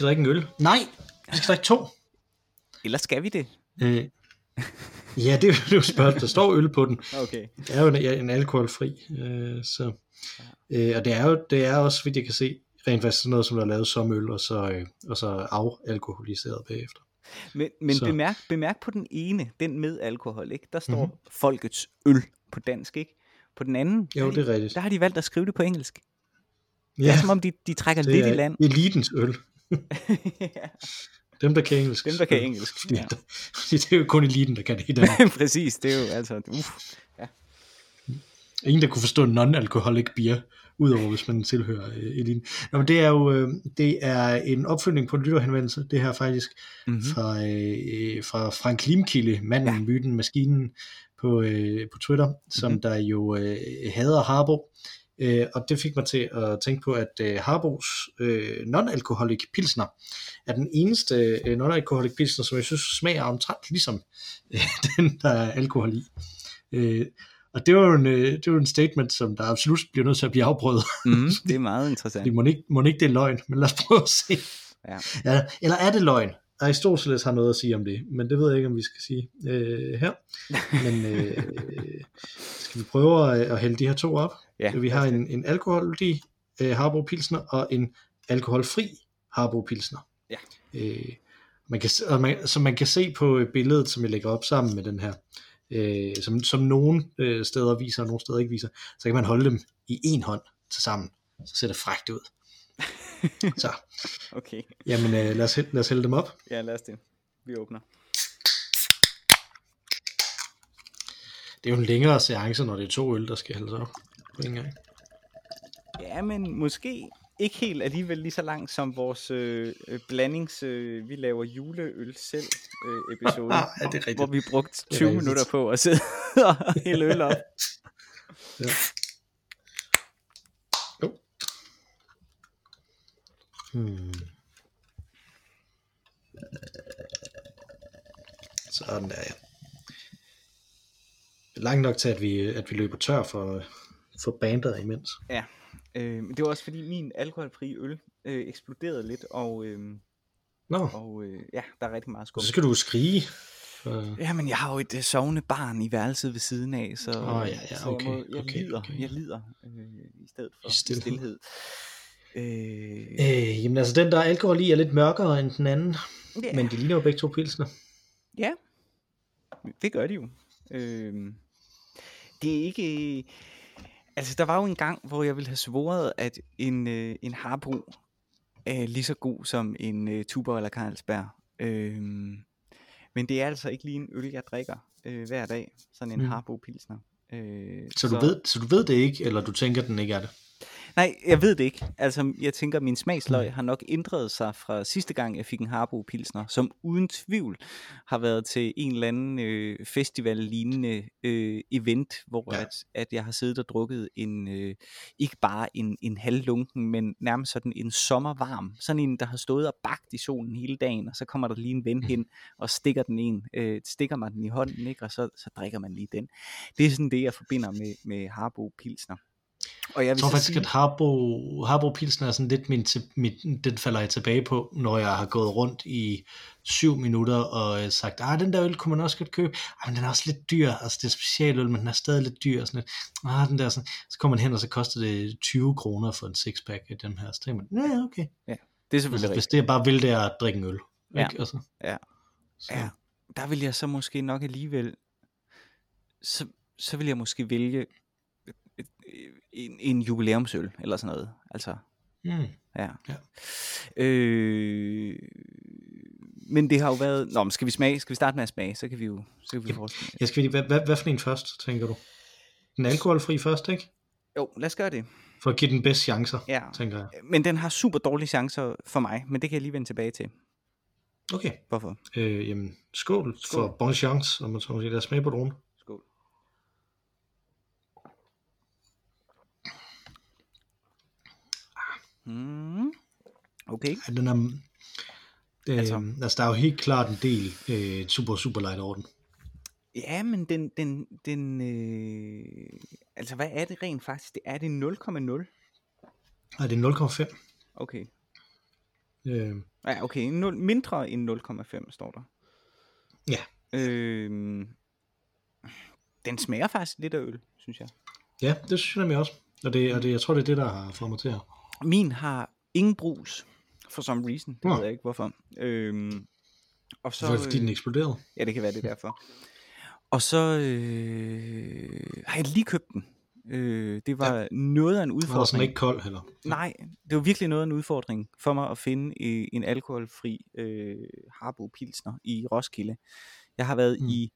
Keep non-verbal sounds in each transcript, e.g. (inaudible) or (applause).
skal drikke en øl. Nej, vi skal drikke to. Eller skal vi det? Øh, ja, det, er jo- det er jo spørgsmålet. Der står øl på den. Okay. Det er jo en, en alkoholfri. Øh, så, øh, og det er jo det er også, vidt jeg kan se, rent faktisk sådan noget, som der er lavet som øl, og så, øh, og så afalkoholiseret bagefter. Men, men Så. bemærk, bemærk på den ene, den med alkohol, ikke? Der står mm-hmm. folkets øl på dansk, ikke? På den anden, Jo, der, har det er de, rigtigt. der har de valgt at skrive det på engelsk. Ja, det er som om, de, de trækker det lidt er i land. elitens øl. (laughs) Dem, der kan engelsk. Dem, der kan engelsk, Fordi, ja. ja. (laughs) fordi det er jo kun eliten, der kan det i Danmark. (laughs) Præcis, det er jo altså... Uff. Ingen, der kunne forstå non-alcoholic beer, udover hvis man tilhører øh, eliten. Nå, men det er jo øh, det er en opfølgning på en lytterhenvendelse, det her faktisk, Mhm. mm-hmm. fra, øh, fra Frank Limkilde, manden, ja. myten, maskinen på, øh, på Twitter, som Mhm. der jo øh, hader Harbo. Øh, og det fik mig til at tænke på, at øh, Harbos øh, non-alcoholic pilsner er den eneste øh, non-alcoholic pilsner, som jeg synes smager omtrent ligesom øh, (laughs) den, der er alkohol i. Øh, og det var jo en, øh, det var en statement, som der absolut bliver nødt til at blive afprøvet. Mm, (laughs) det er meget interessant. Fordi må ikke, må ikke det er løgn, men lad os prøve at se. Ja. Ja, eller er det løgn? Aristoteles har noget at sige om det, men det ved jeg ikke, om vi skal sige øh, her. Men øh, (laughs) skal vi prøve at, at hælde de her to op? Ja, vi har en, en alkoholdig øh, Harbo Pilsner og en alkoholfri Harbo Pilsner. Ja. Øh, man kan, og man, som man kan se på øh, billedet, som jeg lægger op sammen med den her, øh, som, som nogle øh, steder viser, og nogle steder ikke viser, så kan man holde dem i en hånd til sammen. Så ser det frækt ud. (laughs) så, (laughs) Okay, jamen øh, lad, os, hæ- lad os hælde dem op. ja lad os det. Vi åbner. Det er jo en længere seance, når det er to øl, der skal hældes op på en gang. Ja, men måske ikke helt alligevel lige så langt som vores øh, blandings, øh, vi laver juleøl selv øh, episode, (laughs) ja, det er rigtigt. hvor vi brugte er 20 rigtigt. minutter på at sidde (laughs) og hælde øl op. Ja. Hmm. Sådan der, ja. Langt nok til, at vi, at vi løber tør for, for bandet imens. Ja, øh, men det var også fordi min alkoholfri øl øh, eksploderede lidt, og, øh, Nå, og øh, ja, der er rigtig meget skum. så skal du skrige. For... Jamen, jeg har jo et øh, sovende barn i værelset ved siden af, så, Åh, ja, ja, så okay, jeg, må, jeg okay, lider, okay. jeg lider øh, i stedet for I stilhed. stilhed. Øh, Øh, jamen altså, den der er alkohol i er lidt mørkere end den anden, ja. men de ligner jo begge to pilsner. Ja, det gør de jo. Øhm, det er ikke... Altså, der var jo en gang, hvor jeg ville have svoret, at en, øh, en Harbo er lige så god som en øh, Tuborg eller Carlsberg. Øhm, men det er altså ikke lige en øl, jeg drikker øh, hver dag. Sådan en Mm. mm. Harbo Pilsner. Øh, Så du, ved, så du ved det ikke, eller du tænker, den ikke er det? Nej, jeg ved det ikke. Altså, jeg tænker, at min smagsløg har nok ændret sig fra sidste gang, jeg fik en Harbo Pilsner, som uden tvivl har været til en eller anden øh, festival-lignende øh, event, hvor Ja. at, at jeg har siddet og drukket en, øh, ikke bare en, en halvlunken, men nærmest sådan en sommervarm. Sådan en, der har stået og bagt i solen hele dagen, og så kommer der lige en ven hen og stikker den en, øh, stikker man den i hånden, ikke? og så, så drikker man lige den. Det er sådan det, jeg forbinder med, med Harbo Pilsner. Og jeg Jeg vil tror så faktisk, sige, at Harbo, Harbo Pilsen er sådan lidt min, mit, den falder jeg tilbage på, når jeg har gået rundt i syv minutter og øh, sagt, ah, den der øl kunne man også godt købe, ah, men den er også lidt dyr, altså det er specialøl, men den er stadig lidt dyr, og sådan lidt, ah, den der sådan, så kommer man hen, og så koster det 20 kroner for en sixpack af den her, så tænker man, ja, okay, det er altså, selvfølgelig hvis rigtigt. det jeg bare vil, det er at drikke en øl, Ja. ikke? Altså, Ja. så, Ja, der vil jeg så måske nok alligevel, så, så vil jeg måske vælge en, en jubilæumsøl, eller sådan noget. Altså, Mm. ja. Ja. Øh, men det har jo været... Nå, men skal vi smage? Skal vi starte med at smage? Så kan vi jo så kan vi forestille. Jeg skal lige, hvad, hvad, hvad for en først, tænker du? Den alkoholfri først, ikke? Jo, lad os gøre det. For at give den bedste chancer, Ja. tænker jeg. Men den har super dårlige chancer for mig, men det kan jeg lige vende tilbage til. Okay, Hvorfor? øh, jamen, skål, skål. Skål. for bon chance, om man så må sige. Lad os smage på dronen. Skål. Mm. Okay. Ja, den er, øh, Altså- altså, der er jo helt klart en del øh, super, super light over den. Ja, men den, den, den øh, altså hvad er det rent faktisk? Det er det 0,0. Nej, det er 0,5. Okay. Øh, Ja, okay. 0, mindre end 0,5 står der. Ja. Øh, den smager faktisk lidt af øl, synes jeg. ja, det synes jeg nemlig også. Og, det, og det, jeg tror, det er det, der har fået mig til at... Min har ingen brus, for some reason. Det Nå. ved jeg ikke, hvorfor. Øhm, og så, Så, fordi den øh, eksploderede. Ja, det kan være det er derfor. Og så øh, har jeg lige købt den. Øh, det var ja. noget af en Var der sådan udfordring. ikke kold heller? Nej, det var virkelig noget af en udfordring for mig at finde øh, en alkoholfri øh, Harbo Pilsner i Roskilde. Jeg har været mm. i,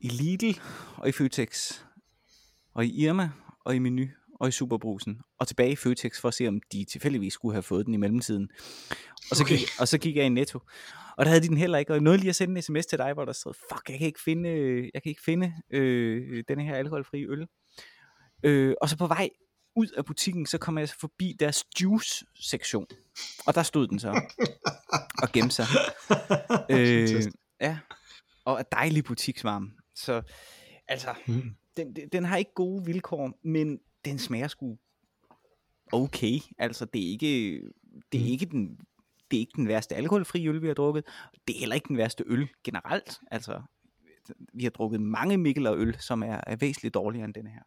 i Lidl og i Føtex og i Irma og i Menu og i Superbrusen og tilbage i Føtex for at se, om de tilfældigvis skulle have fået den i mellemtiden. Og så, Okay. gik, og så gik jeg i Netto, og der havde de den heller ikke, og jeg nåede lige at sende en sms til dig, hvor der stod, fuck, jeg kan ikke finde, jeg kan ikke finde øh, den her alkoholfri øl. Øh, og så på vej ud af butikken, så kom jeg så forbi deres juice-sektion. Og der stod den så (laughs) og gemte sig. (laughs) Øh, ja, og er dejlig butiksvarme. Så altså, Mm. den, den har ikke gode vilkår, men den smager sgu okay. Altså, det er ikke, det er Mm. ikke den det er ikke den værste alkoholfri øl, vi har drukket. Det er heller ikke den værste øl generelt. Altså, vi har drukket mange Mikkel og øl, som er, er væsentligt dårligere end denne her.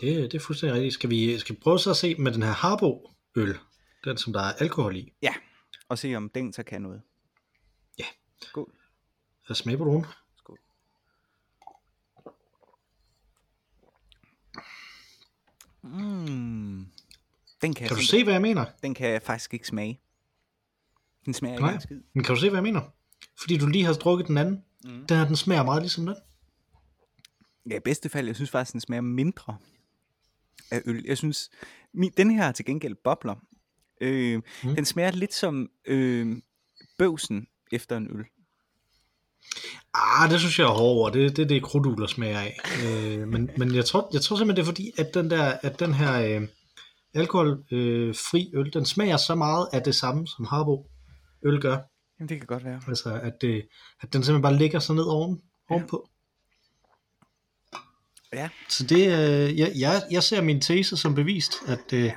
Det, det er fuldstændig rigtigt. Skal vi, skal vi prøve så at se med den her Harbo-øl, den som der er alkohol i. Og se, om den så kan noget. Ja. Skål. Hvad smager på nogen? Skål. Mm. Den kan, Kan du se, hvad jeg mener? Den kan jeg faktisk ikke smage. Den smager Nej. ikke en skid. Men kan du se, hvad jeg mener? Fordi du lige har drukket den anden. Mm. Den her, den smager meget ligesom den. Ja, i bedste fald, jeg synes faktisk, den smager mindre af øl. Jeg synes, min, den her har til gengæld bobler. Øh, mm. Den smager lidt som øh, bøvsen efter en øl. Ah, det synes jeg er hårdere. Det, det er det, krudugler smager af. øh, men men jeg, tror, jeg tror simpelthen, det er fordi, at den, der, at den her øh, alkoholfri øh, øl, den smager så meget af det samme, som Harbo øl gør. Jamen, det kan godt være. Altså, at, det, at den simpelthen bare ligger så ned oven, Ja. ovenpå. Ja, Så det, øh, jeg, jeg, jeg ser min tese som bevist, at, øh,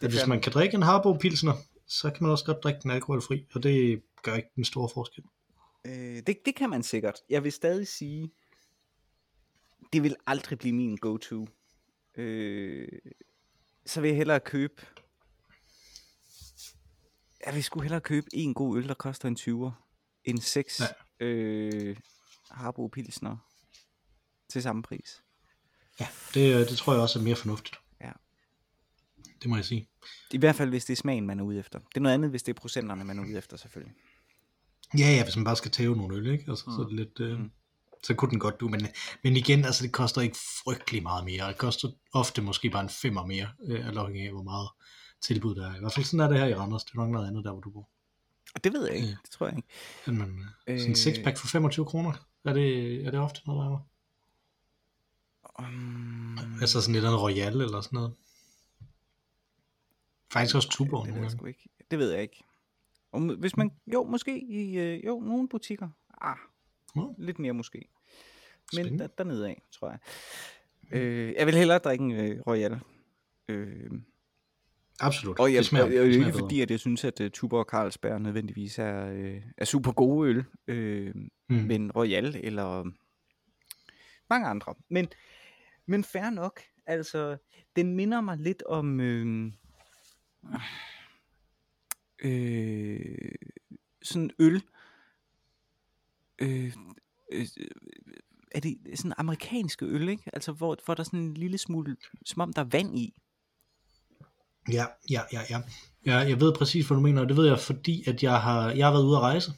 at hvis man kan drikke en Harbo Pilsner, så kan man også godt drikke den alkoholfri, og det gør ikke den store forskel. Øh, det, det kan man sikkert. Jeg vil stadig sige, det vil aldrig blive min go-to. Øh, så vil jeg hellere købe... Jeg vil sgu hellere købe en god øl, der koster en 20'er, end seks Ja. øh, Harbo Pilsner til samme pris. Ja, det, øh, det tror jeg også er mere fornuftigt. Ja. Det må jeg sige. I hvert fald, hvis det er smagen, man er ude efter. Det er noget andet, hvis det er procenterne, man er ude efter, selvfølgelig. Ja, ja, hvis man bare skal tæve nogle øl, ikke? Altså, mm. så, er det lidt, øh, Mm. så kunne den godt du, men, men igen, altså, det koster ikke frygtelig meget mere. Det koster ofte måske bare en femmer mere, øh, alt afhængig af, hvor meget tilbud der er. I hvert fald sådan er det her i Randers. Det er nok noget andet der, hvor du bor. Det ved jeg ikke. Ja. Det tror jeg ikke. Men, man, øh, sådan en Øh. sixpack for 25 kroner, er det, er det ofte noget, der er? Um, Altså sådan lidt af en Royal eller sådan noget. Faktisk også Tuborg det, ved jeg sgu ikke. det ved jeg ikke. Og hvis man, jo, måske i øh, jo, nogle butikker. Ah, Ja. lidt mere måske. Men Spændende. der, dernede af, tror jeg. Øh, jeg vil hellere drikke en øh, Royal. Øh, Absolut. og jeg, det smager, og, og, det ikke bedre. fordi, at jeg synes, at uh, Tuborg og Carlsberg nødvendigvis er, øh, er super gode øl. Øh, Mm. men Royal eller mange andre. Men, men fair nok. Altså, den minder mig lidt om øh, øh, sådan øl. Øh, øh, er det sådan amerikanske øl, ikke? Altså, hvor, hvor der er sådan en lille smule, som om der er vand i. Ja, ja, ja, ja. ja. Jeg ved præcis, hvad du mener, og det ved jeg, fordi at jeg har, jeg har været ude at rejse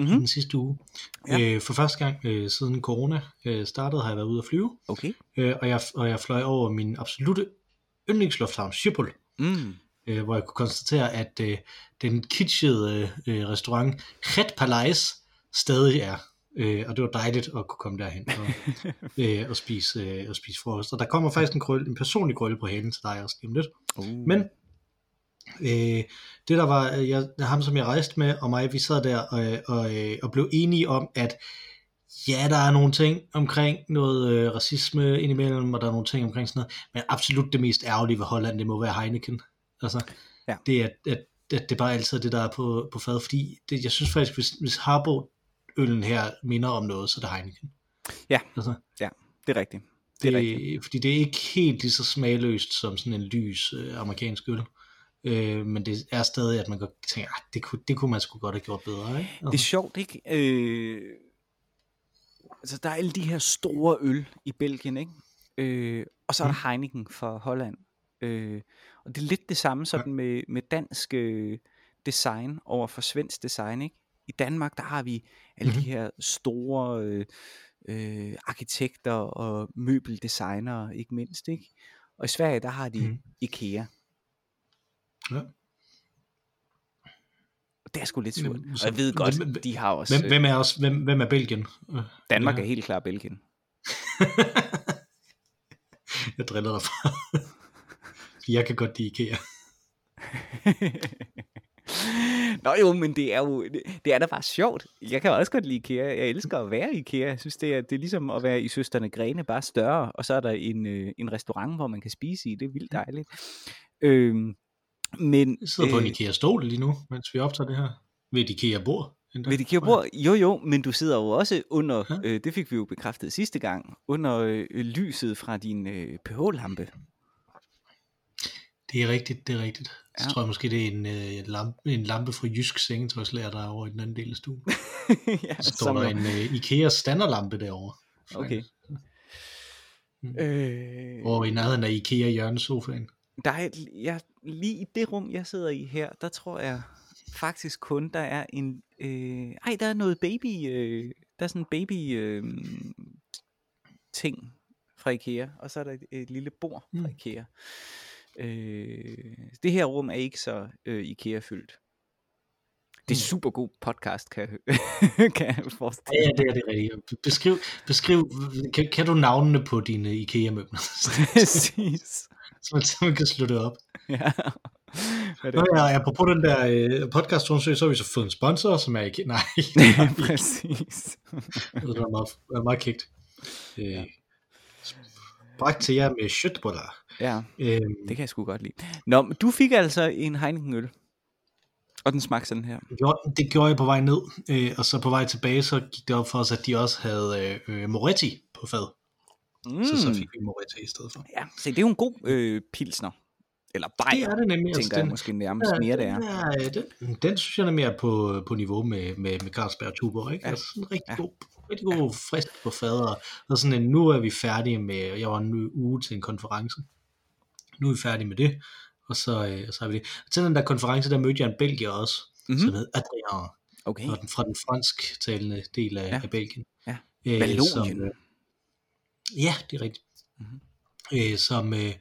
Mhm. den sidste uge. Ja. Øh, for første gang øh, siden corona øh, startede, har jeg været ude at flyve, Okay. øh, og, jeg, og jeg fløj over min absolute yndlingslufthavn, Schiphol, Mm. Øh, hvor jeg kunne konstatere, at øh, den kitschede øh, restaurant Red Palais stadig er. Øh, og det var dejligt at kunne komme derhen og, (laughs) øh, og, spise, øh, og spise frokost. Og der kommer faktisk en, krøl, en personlig krølle på halen til dig også lige om lidt. Uh. Men øh, det der var, øh, jeg, ham som jeg rejste med, og mig, vi sad der og, og, øh, og blev enige om, at Ja, der er nogle ting omkring noget øh, racisme indimellem, og der er nogle ting omkring sådan noget, men absolut det mest ærgerlige ved Holland, det må være Heineken. Altså, Ja. det er, at, at det er bare altid det, der er på, på fad, fordi det, jeg synes faktisk, hvis, hvis Harbo øllen her minder om noget, så er det Heineken. Ja. Altså, Det er rigtigt. Det det, er rigtigt. fordi det er ikke helt lige så smagløst som sådan en lys øh, amerikansk øl. Øh, men det er stadig, at man godt tænker, at det kunne, det kunne man sgu godt have gjort bedre. Ikke? Det er sjovt, ikke? Øh, altså, der er alle de her store øl i Belgien, ikke? Øh, og så er der Heineken fra Holland. Øh, og det er lidt det samme sådan med, med dansk øh, design over for svensk design, ikke? I Danmark, der har vi alle de Mhm. her store øh, øh, arkitekter og møbeldesignere, ikke mindst, ikke? Og i Sverige, der har de Mhm. IKEA. Ja. Og det er sgu lidt surt. Og jeg ved godt, hvem- de har også... Hvem, hvem, er også, hvem, hvem er Belgien? Øh, Danmark ja. er helt klar Belgien. (laughs) jeg driller dig fra. Jeg kan godt lide IKEA. (laughs) Nå jo, men det er jo det, det er da bare sjovt. Jeg kan også godt lide IKEA. Jeg elsker at være i IKEA. Jeg synes, det er, det er ligesom at være i Søsterne Grene, bare større. Og så er der en, øh, en restaurant, hvor man kan spise i. Det er vildt dejligt. Øhm, men Jeg sidder på en øh, IKEA-stol lige nu, mens vi optager det her. Ved et IKEA-bord. endda. ved IKEA bord, jo jo, men du sidder jo også under, Ja. øh, det fik vi jo bekræftet sidste gang, under øh, lyset fra din øh, pH-lampe. Det er rigtigt, det er rigtigt. Så Ja. tror jeg måske, det er en, øh, lampe, en lampe fra Jysk Sengetøjslærer, der er over i den anden del af stuen. (laughs) ja, Så står der en øh, IKEA standardlampe derovre. Okay. Øh, Og i nærheden af IKEA hjørnesofaen. Der er, jeg, lige i det rum, jeg sidder i her, der tror jeg faktisk kun, der er en... Øh, ej, der er noget baby... Øh, der er sådan en baby... Øh, ting fra IKEA, og så er der et, et lille bord fra Mm. Øh, det her rum er ikke så øh, IKEA-fyldt. Det er Mm. super god podcast, kan jeg, (laughs) kan jeg Ja, forestille ja, det er det rigtigt. Beskriv, beskriv kan, kan du navnene på dine IKEA-møbler? (laughs) Præcis. så, man, så man kan slå det op. Ja. Hvad er Nå det? ja, apropos den der øh, podcast så har vi så fået en sponsor, som er IKEA. Nej, (laughs) Præcis. det var meget, det meget kægt. Øh, Bragt til jer med shitboller. Ja. Øhm, Det kan jeg sgu godt lide. Nå, men du fik altså en Heineken øl. Og den smagte sådan her. det, gjorde, det gjorde jeg på vej ned, øh, og så på vej tilbage, så gik det op for os, at de også havde øh, øh, Moretti på fad. Mm. Så så fik vi Moretti i stedet for. Ja, se, det er jo en god øh, pilsner. Eller Det bajer, er det nemlig. tænker jeg den, måske nærmest mere, det er. den, er den, den synes jeg er mere på, på niveau med, med, med Carlsberg Tuborg, ikke? Ja. Ja. Altså sådan en rigtig Ja. ja. god, rigtig god ja. frisk på fader, og sådan en, nu er vi færdige med, jeg var en uge til en konference, nu er vi færdige med det, og så, øh, så har vi det. Og til den der konference, der mødte jeg en belgier også, Mhm. mm-hmm. som hed Adrien, Okay, og den, fra den fransk talende del af, Ja. af Belgien. Ja. Øh, Vallonien. øh, ja, det er rigtigt. Mhm. Mm-hmm. Øh, som øh,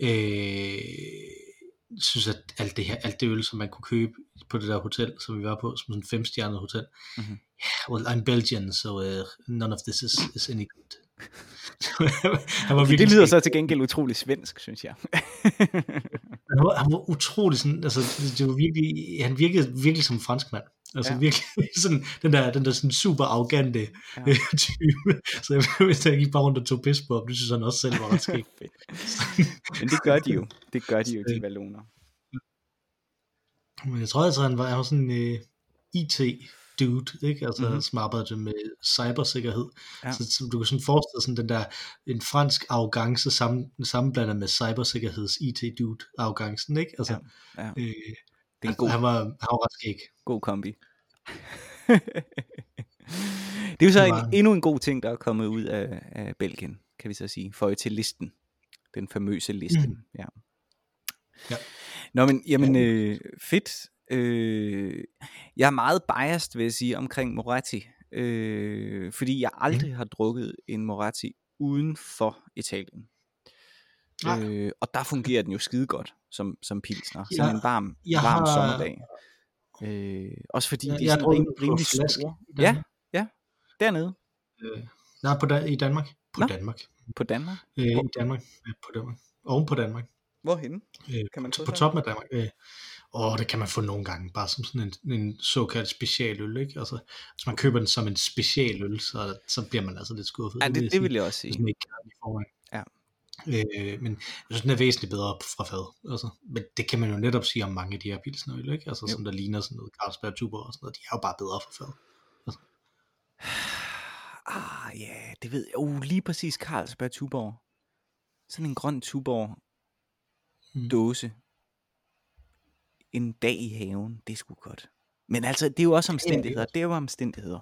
øh, synes, at alt det her, alt det øl, som man kunne købe på det der hotel, som vi var på, som sådan en femstjernet hotel. Mhm. Mm-hmm. Yeah, well, I'm Belgian, so uh, none of this is, is any good. Han var okay, det lyder så til gengæld utrolig svensk, synes jeg. han var, han var utrolig sådan, altså, det- var virkelig, han virkede virkelig som en fransk mand. Altså Ja. virkelig (laughs) sådan, den der, den der sådan super arrogante Ja. ja. (laughs) type. Så jeg, (laughs) hvis jeg gik bare rundt og tog pis på ham, det synes han også selv var ret skægt. Fedt. Men det gør de jo. Det gør de jo, de valloner. Men jeg tror altså, han var, han var sådan en uh, IT-dude, ikke? Altså, Mhm. mm-hmm. som arbejdede med cybersikkerhed. Ja. Så, så, du kan sådan forestille dig sådan den der, en fransk arrogance sammen, sammenblandet med cybersikkerheds IT-dude-arrogancen, ikke? Altså, Ja, ja. Øh, Det er en han, god, han, var, han var ret skæg. god kombi. (laughs) det er jo så en, endnu en god ting, der er kommet ud af, af Belgien, kan vi så sige. For til listen. Den famøse liste. Mm. Ja. Ja. Nå, men jamen, øh, fedt. Øh, jeg er meget biased, vil jeg sige, omkring Moretti. Øh, fordi jeg aldrig mm. har drukket en Moretti uden for Italien. Nej. Øh, og der fungerer den jo skide godt som, som pilsner. Jeg- Sådan en varm, jeg varm har- sommerdag. Øh, også fordi Jeg- det er sådan rim, rimelig store. Ja, ja, dernede Øh, nej, på da, i Danmark. På Nå. Danmark. på Danmark. Øh, I Danmark. Ja, på Danmark. Oven på Danmark. Hvorhenne? Øh, Kan man på, på toppen af Danmark. Øh, og det kan man få nogle gange, bare som sådan en, en såkaldt specialøl, ikke? Altså, hvis man køber den som en specialøl, så, så bliver man altså lidt skuffet. Ja, det, det sige, vil jeg også Hvis sige. man ikke kan i forvejen. Ja. Øh, men jeg synes, den er væsentligt bedre fra fad. Altså, men det kan man jo netop sige om mange af de her pilsnerøl, ikke? Altså, Jo. som der ligner sådan noget Carlsberg Tuborg og sådan noget. De er jo bare bedre fra fad. (sighs) Ah, ja, det ved jeg. Uh, lige præcis Carlsberg Tuborg. Sådan en grøn Tuborg Mm. En dag i haven, det sgu godt. Men altså, det er jo også omstændigheder. Det er jo omstændigheder.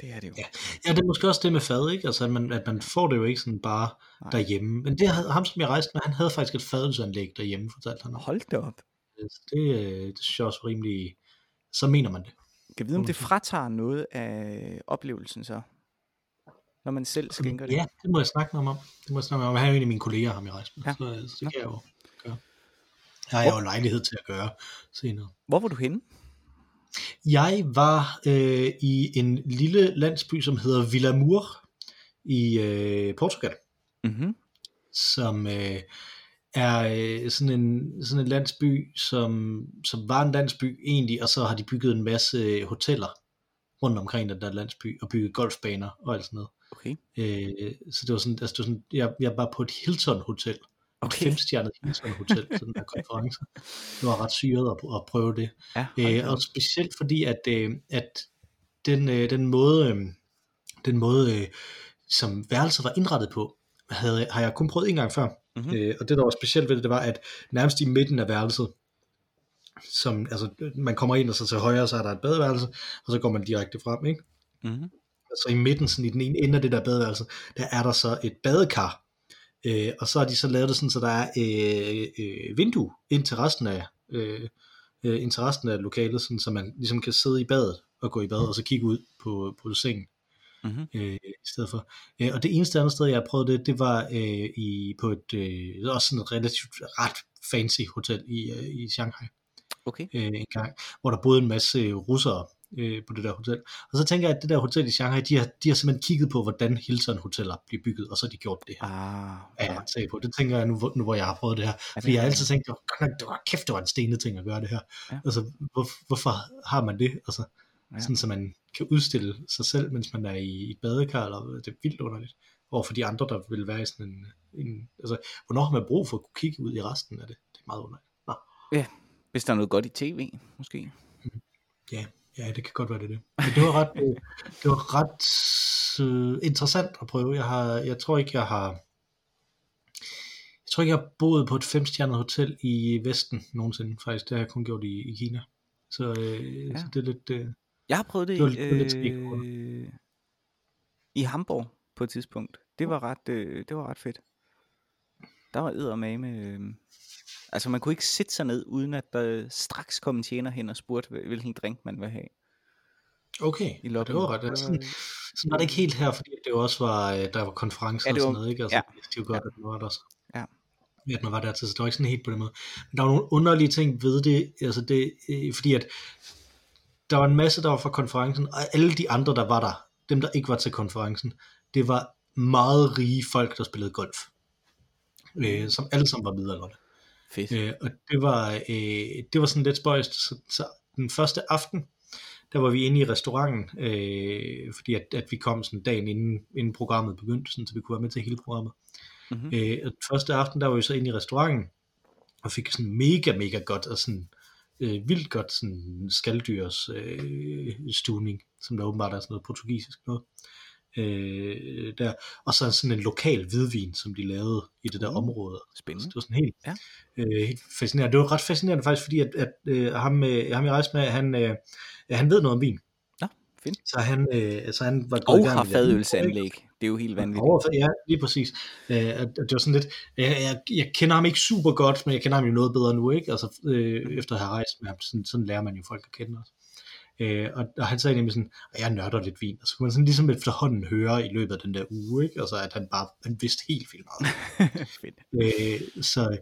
Det er det jo. Ja. Ja, det er måske også det med fad, ikke? Altså, at man, at man får det jo ikke sådan bare Nej. derhjemme. Men det havde, ham, som jeg rejste med, han havde faktisk et fadelsanlæg derhjemme, fortalte han. Hold da op. Det, øh, det synes jeg også rimelig... Så mener man det. Kan vide, om det fratager noget af oplevelsen så? Når man selv skænker det? Ja, det må jeg snakke med ham om. Det må jeg snakke med ham om. Han er jo en af mine kolleger, ham jeg rejste med. Ja. Så, øh, så det Ja. kan jeg jo har jeg jo lejlighed til at gøre senere. Hvor var du henne? Jeg var øh, i en lille landsby, som hedder Villamur i øh, Portugal, Mm-hmm. som øh, er øh, sådan, en, sådan en landsby, som, som var en landsby egentlig, og så har de bygget en masse hoteller rundt omkring den der landsby, og bygget golfbaner og alt sådan noget. Okay. Øh, så det var sådan, altså det var sådan jeg, jeg var på et Hilton Hotel, et Okay. femstjernet Hilton Hotel til den der konference. Det var ret syret at, at prøve det. Ja, Øh, op. og specielt fordi, at, øh, at den, øh, den måde, øh, den måde øh, som værelset var indrettet på, havde, har jeg kun prøvet en gang før. Mhm. Øh, og det, der var specielt ved det, det var, at nærmest i midten af værelset, som, altså, man kommer ind, og så til højre, så er der et badeværelse, og så går man direkte frem, ikke? Mm-hmm. så i midten, sådan i den ene ende af det der badeværelse, der er der så et badekar. Øh, og så har de så lavet det sådan, så der er øh, øh, vindue ind til resten af, øh, øh, ind til resten af lokalet, sådan, så man ligesom kan sidde i badet og gå i bad, og så kigge ud på, på sengen Mm-hmm. øh, i stedet for. Øh, og det eneste andet sted, jeg har prøvet det, det var øh, i, på et øh, også sådan et relativt ret fancy hotel i, øh, i Shanghai Okay. øh, en gang, hvor der boede en masse russere øh, på det der hotel. Og så tænker jeg, at det der hotel i Shanghai, de har, de har simpelthen kigget på, hvordan Hilton hoteller bliver bygget, og så har de gjort det her. Ah, Ja, ja. jeg på. Det tænker jeg nu, hvor- nu, hvor jeg har prøvet det her. det Fordi jeg har altid tænkt, det var, det var kæft, det var en stenet ting at gøre det her. Ja. Altså, hvor, hvorfor har man det? Altså, Ja. sådan, så man kan udstille sig selv, mens man er i, et badekar, eller det er vildt underligt. Og for de andre, der vil være i sådan en, en altså, hvornår har man brug for at kunne kigge ud i resten af det? Det er meget underligt. Nå. Hvis der er noget godt i tv, måske. Ja, ja, det kan godt være det. det. Men det var ret, øh, det var ret øh, interessant at prøve. Jeg har, jeg tror ikke, jeg har, jeg tror ikke, jeg har boet på et femstjernet hotel i Vesten nogensinde, faktisk. Det har jeg kun gjort i, i Kina. Så, øh, Ja. så det er lidt, øh, Jeg har prøvet det, Det var det var lidt øh, i Hamburg på et tidspunkt. Det var ret, øh, det var ret fedt. Der var eddermame... Øh, altså man kunne ikke sætte sig ned, uden at der straks kom en tjener hen og spurgte, hvil- hvilken drink man vil have okay. i Ja, det var ret. Det var- Sådan, sådan var det ikke helt her, fordi det også var, øh, der var konferencer Ja, ja, det og var- sådan noget, ikke? Altså, ja. ja. Det er jo godt, at den var der så. Ja. At man var der til, så det var ikke sådan helt på den måde. Men der var nogle underlige ting ved det, altså det, øh, fordi at der var en masse, der var fra konferencen, og alle de andre, der var der, dem der ikke var til konferencen, det var meget rige folk, der spillede golf. Øh, som alle sammen var midaldrende. Fedt. Øh, og det var, øh, det var sådan lidt spøjst. Så, så den første aften, der var vi inde i restauranten, øh, fordi at, at vi kom sådan dagen inden, inden programmet begyndte, sådan, så vi kunne være med til hele programmet. Mhm. Øh, og den første aften, der var vi så inde i restauranten, og fik sådan mega, mega godt, og sådan øh, vildt godt sådan skalddyrs øh, stuning, som der åbenbart er sådan noget portugisisk noget. Øh, der. Og så sådan en lokal hvidvin, som de lavede i det der Uh, område. Så Spændende. det var sådan helt, Ja. øh, helt fascinerende. Det var ret fascinerende faktisk, fordi at, at øh, ham, øh, ham jeg rejste med, han, øh, han ved noget om vin. Nå, fedt. Så han, øh, så han var gået i Og gang har fadølsanlæg. Det er jo helt vanvittigt. Ja, lige præcis. Øh, det var sådan lidt, jeg, jeg, jeg kender ham ikke super godt, men jeg kender ham jo noget bedre nu, ikke? Altså, øh, efter at have rejst med ham, sådan, sådan lærer man jo folk at kende også. Øh, og, og han sagde nemlig sådan, at jeg nørder lidt vin, og så kunne man sådan ligesom efterhånden høre i løbet af den der uge, ikke? Altså, at han bare, han vidste helt vildt meget. (laughs) øh, så,